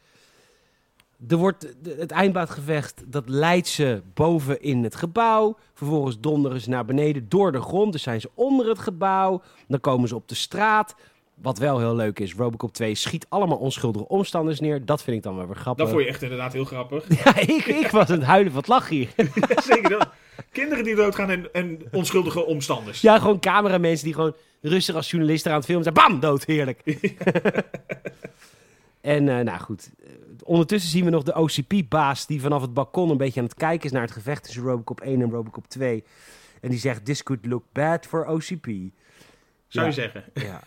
Er wordt het eindbaatgevecht, dat leidt ze boven in het gebouw. Vervolgens donderen ze naar beneden door de grond. Dus zijn ze onder het gebouw. Dan komen ze op de straat. Wat wel heel leuk is, Robocop 2 schiet allemaal onschuldige omstanders neer. Dat vind ik dan wel weer grappig. Dat vond je echt inderdaad heel grappig. Ja, ik, ik was aan het huilen van het lachen hier. Zeker. Dat. Kinderen die doodgaan en, en onschuldige omstanders. Ja, gewoon cameramensen die gewoon rustig als journalist eraan het filmen zijn. Bam, dood, heerlijk. en eh, nou goed, Eh, ondertussen zien we nog de OCP-baas die vanaf het balkon een beetje aan het kijken is naar het gevecht tussen Robocop 1 en Robocop 2. En die zegt, this could look bad for OCP. Zou Ja. je zeggen. Ja,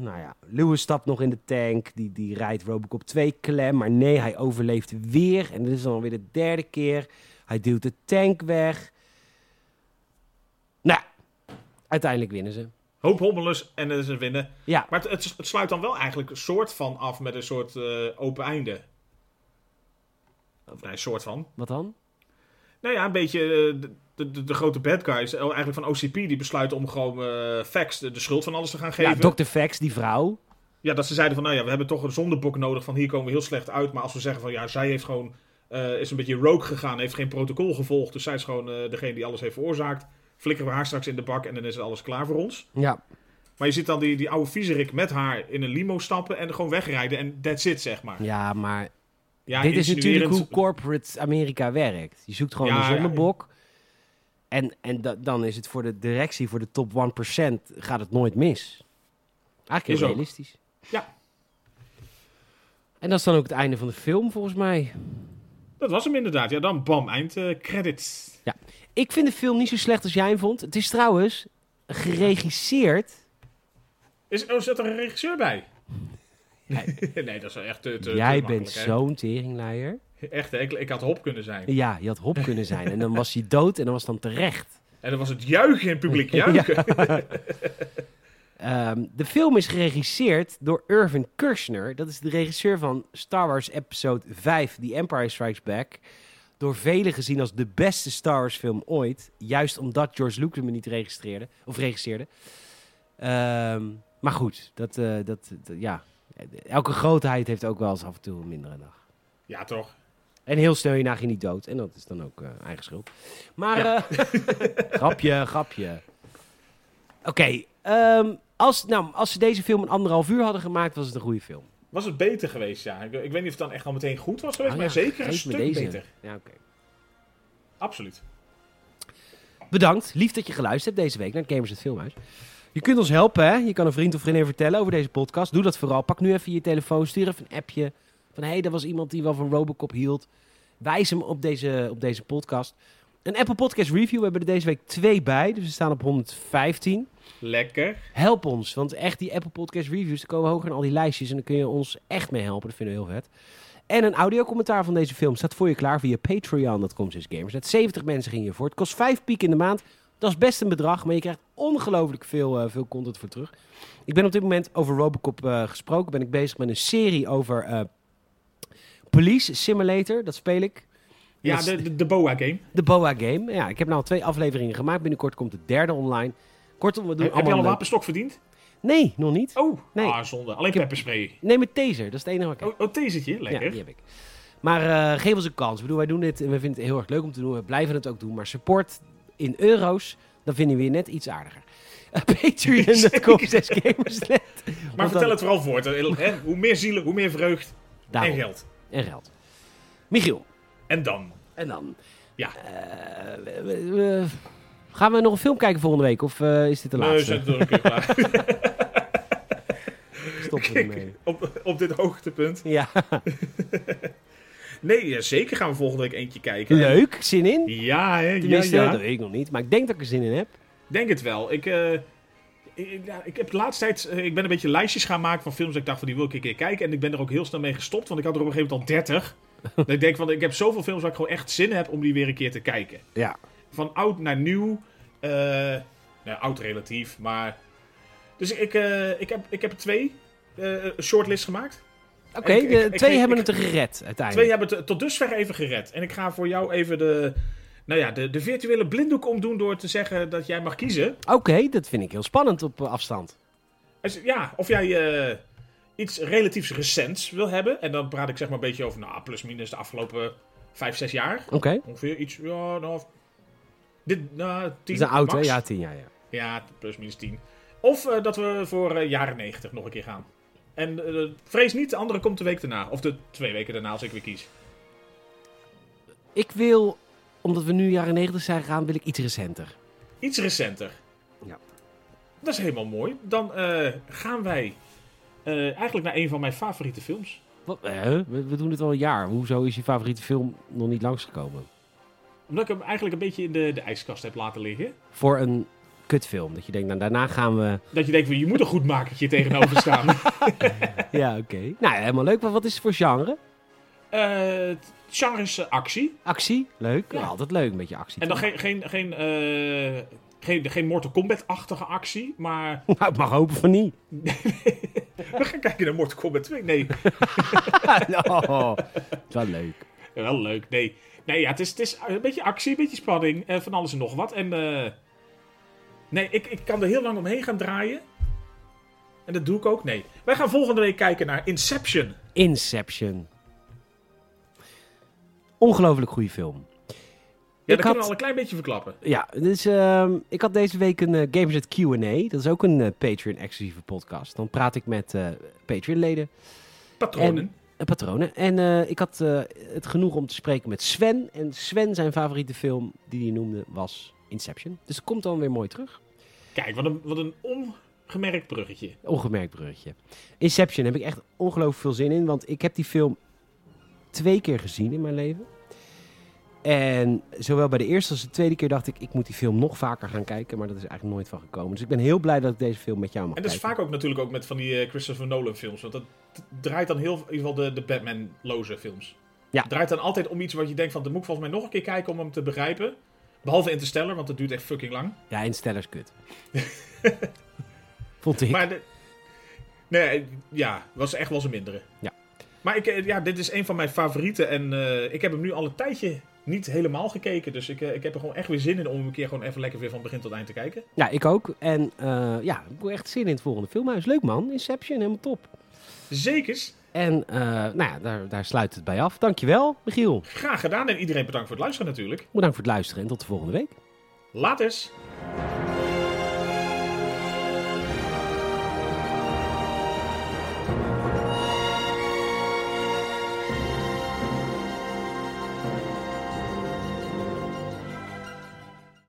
nou ja. Lewis stapt nog in de tank. Die, die rijdt Robocop 2 klem. Maar nee, hij overleeft weer. En dit is dan weer de derde keer. Hij duwt de tank weg. Nou, uiteindelijk winnen ze. Hoop hommelus en het is een winnen. Ja, Maar het, het, het sluit dan wel eigenlijk een soort van af met een soort eh, open einde. Of nee, een soort van. wat dan? Nou ja, een beetje eh, de, de, de, de grote bad guys, eh, eigenlijk van OCP, die besluiten om gewoon eh Fax de, de schuld van alles te gaan geven. Ja, Dr. Fax, die vrouw. Ja, dat ze zeiden van, nou ja, we hebben toch een zondebok nodig van hier komen we heel slecht uit. Maar als we zeggen van, ja, zij heeft gewoon, is een beetje rogue gegaan, heeft geen protocol gevolgd. Dus zij is gewoon degene die alles heeft veroorzaakt. Flikkeren we haar straks in de bak en dan is alles klaar voor ons. Ja, Maar je ziet dan die, die oude viezerik met haar in een limo stappen en gewoon wegrijden en that's it, zeg maar. ja maar Ja, dit is natuurlijk hoe corporate Amerika werkt. Je zoekt gewoon Ja, een ja. zonnebok. En, en da- dan is het voor de directie, voor de top 1%, gaat het nooit mis. Eigenlijk heel realistisch. Ja. En dat is dan ook het einde van de film, volgens mij. Dat was hem inderdaad. Ja, dan bam, eind eh, credits. Ik vind de film niet zo slecht als jij hem vond. Het is trouwens geregisseerd. Is, oh, zit er een regisseur bij? Nee. nee, dat is wel echt te, te jij te bent zo'n teringleier. Echt, hè? ik, ik had hop kunnen zijn. Ja, je had hop kunnen zijn. En dan was hij dood en dan was dan terecht. En dan was het juichen in publiek, juichen. Ehm, de film is geregisseerd door Irvin Kershner. Dat is de regisseur van Star Wars Episode 5, The Empire Strikes Back. Door velen gezien als de beste Star Wars film ooit. Juist omdat George Lucas hem niet registreerde, of regisseerde. Ehm, maar goed, dat, eh, dat, dat- ja. Elke grootheid heeft ook wel eens af en toe een mindere dag. Ja, toch? En heel snel hierna ging niet dood. En dat is dan ook eh, eigen schuld. Maar, eh, grapje, grapje. Oké, ehm, als, nou, als ze deze film een anderhalf uur hadden gemaakt, was het een goede film. Was het beter geweest, ja. Ik, ik weet niet of het dan echt al meteen goed was geweest, Oh maar zeker een stuk deze. beter. Ja, oké. Absoluut. Bedankt, lief dat je geluisterd hebt deze week naar Gamers het Filmhuis. Je kunt ons helpen, hè? Je kan een vriend of vriendin vertellen over deze podcast. Doe dat vooral. Pak nu even je telefoon, stuur even een appje. Van, hé, hey, dat was iemand die wel van Robocop hield. Wijs hem op deze, op deze podcast. Een Apple Podcast Review. We hebben er deze week twee bij. Dus we staan op 115. Lekker. Help ons, want echt die Apple Podcast Reviews, die komen hoger in al die lijstjes. En dan kun je ons echt mee helpen. Dat vinden we heel vet. En een audiocommentaar van deze film staat voor je klaar via patreon.com gamers. Net 70 mensen gingen hiervoor. Het kost 5 piek in de maand. Dat is best een bedrag, maar je krijgt ongelooflijk veel, eh, veel content voor terug. Ik ben op dit moment over Robocop eh, gesproken. Ben ik bezig met een serie over eh, Police Simulator. Dat speel ik. Ja, de, de, de Boa game. de Boa Game. Ja, ik heb nou al twee afleveringen gemaakt. Binnenkort komt de derde online. Kortom, we doen Heb, heb je al een wapenstok verdiend? Nee, nog niet. Oh, Nee. ah, zonde. Alleen pepperspray. Nee, met taser. Dat is het enige wat ik heb. Oh, oh theezertje. Lekker. Ja, die heb ik. Maar eh, geef ons een kans. Ik bedoel, wij doen dit en we vinden het heel erg leuk om te doen. We blijven het ook doen. Maar support in euro's, dan vinden we je net iets aardiger. Uh, Patreon.com slash gamersnet. maar Want vertel dan- het vooral voort. hè. Hè? Hoe meer zielen, hoe meer vreugd Daarom. en geld. En geld. Michiel. En dan. En dan? Ja. Eh, we- we- we- gaan we nog een film kijken volgende week? Of eh, is dit de Nee, laatste? zet het er een keer klaar. Stoppen we ermee. op, op dit hoogtepunt. Ja, Nee, zeker gaan we volgende week eentje kijken. leuk. Zin in? Ja, hè? Tenminste, ja. dat weet ik nog niet. Maar ik denk dat ik er zin in heb. Denk het wel. Ik, eh, ik, heb de laatste tijd... ik ben een beetje lijstjes gaan maken van films. dat Ik dacht van die wil ik een keer kijken. En ik ben er ook heel snel mee gestopt. Want ik had er op een gegeven moment al 30. Dat ik denk van ik heb zoveel films waar ik gewoon echt zin in heb om die weer een keer te kijken. Ja. Van oud naar nieuw. eh, nou, oud relatief, maar... Dus ik, eh, ik, heb, ik heb twee een shortlist gemaakt. Oké, ik- twee ik- hebben ik- het er gered uiteindelijk. Twee hebben het tot dusver even gered. En ik ga voor jou even de, nou ja, de, de virtuele blinddoek omdoen door te zeggen dat jij mag kiezen. Oké, dat vind ik heel spannend op afstand. Ja, of jij iets relatiefs recents wil hebben. En dan praat ik zeg maar een beetje over, nou, plus minus de afgelopen vijf, zes jaar. Oké. Ongeveer iets, ja, nou, dit, nou, Dat tien is een auto, max. ja, tien jaar, ja. Ja, plus minus 10. Of eh, dat we voor eh, jaren 90 nog een keer gaan. En eh, vrees niet, de andere komt de week daarna. Of de twee weken daarna als ik weer kies. Ik wil, omdat we nu jaren 90 zijn gegaan, wil ik iets recenter. Iets recenter. Ja. Dat is helemaal mooi. Dan gaan wij eigenlijk naar een van mijn favoriete films. Wat, eh, we, we doen dit al een jaar. Hoezo is je favoriete film nog niet langsgekomen? Omdat ik hem eigenlijk een beetje in de, de ijskast heb laten liggen. Voor een kutfilm. Dat je denkt, nou daarna gaan we... Dat je denkt, van, je moet een goed makertje tegenover staan. Ja, oké. Nou, helemaal leuk. Maar wat is het voor genre? Eh, het genre is eh, actie. Actie? Leuk. Ja. Altijd leuk, een beetje actie. En dan geen, geen, geen, eh, geen, geen Mortal Kombat-achtige actie. Maar Nou, ik mag hopen van niet. we gaan kijken naar Mortal Kombat 2. Nee, oh, het is wel leuk. Wel leuk, nee. Nee, ja, het is, het is een beetje actie, een beetje spanning, eh, van alles en nog wat. En eh, nee, ik, ik kan er heel lang omheen gaan draaien. En dat doe ik ook, nee. Wij gaan volgende week kijken naar Inception. Inception. Ongelooflijk goede film. Dat kunnen we had- al een klein beetje verklappen. Ja, dus ik had deze week een eh, Gamersnet Q&A. Dat is ook een eh, Patreon-exclusieve podcast. Dan praat ik met eh, Patreon-leden Patronen. en patronen. En eh, ik had eh, het genoeg om te spreken met Sven. En Sven, zijn favoriete film die hij noemde, was Inception. Dus het komt dan weer mooi terug. Kijk, wat een, wat een ongemerkt bruggetje. Ongemerkt bruggetje. Inception heb ik echt ongelooflijk veel zin in. Want ik heb die film twee keer gezien in mijn leven. En zowel bij de eerste als de tweede keer dacht ik... ik moet die film nog vaker gaan kijken. Maar dat is eigenlijk nooit van gekomen. Dus ik ben heel blij dat ik deze film met jou mag En dat is vaak ook natuurlijk ook met van die eh, Christopher Nolan films. Want dat draait dan heel, in ieder geval de, de Batman-loze films. Ja. Het draait dan altijd om iets wat je denkt van, dat moet ik volgens mij nog een keer kijken om hem te begrijpen. Behalve Interstellar, want dat duurt echt fucking lang. Ja, Interstellar is kut. Vond ik. Maar de, nee, ja, was echt wel zijn mindere. Ja. Maar ik, eh, ja, dit is een van mijn favorieten. En eh, ik heb hem nu al een tijdje niet helemaal gekeken. Dus ik, eh, ik heb er gewoon echt weer zin in om hem een keer gewoon even lekker weer van begin tot eind te kijken. Ja, ik ook. En eh, ja, ik heb echt zin in het volgende filmhuis. Leuk man, Inception, helemaal top. Zekers. En eh, nou ja, daar, daar sluit het bij af. Dankjewel, Michiel. Graag gedaan. En iedereen bedankt voor het luisteren natuurlijk. Bedankt voor het luisteren en tot de volgende week. Laters.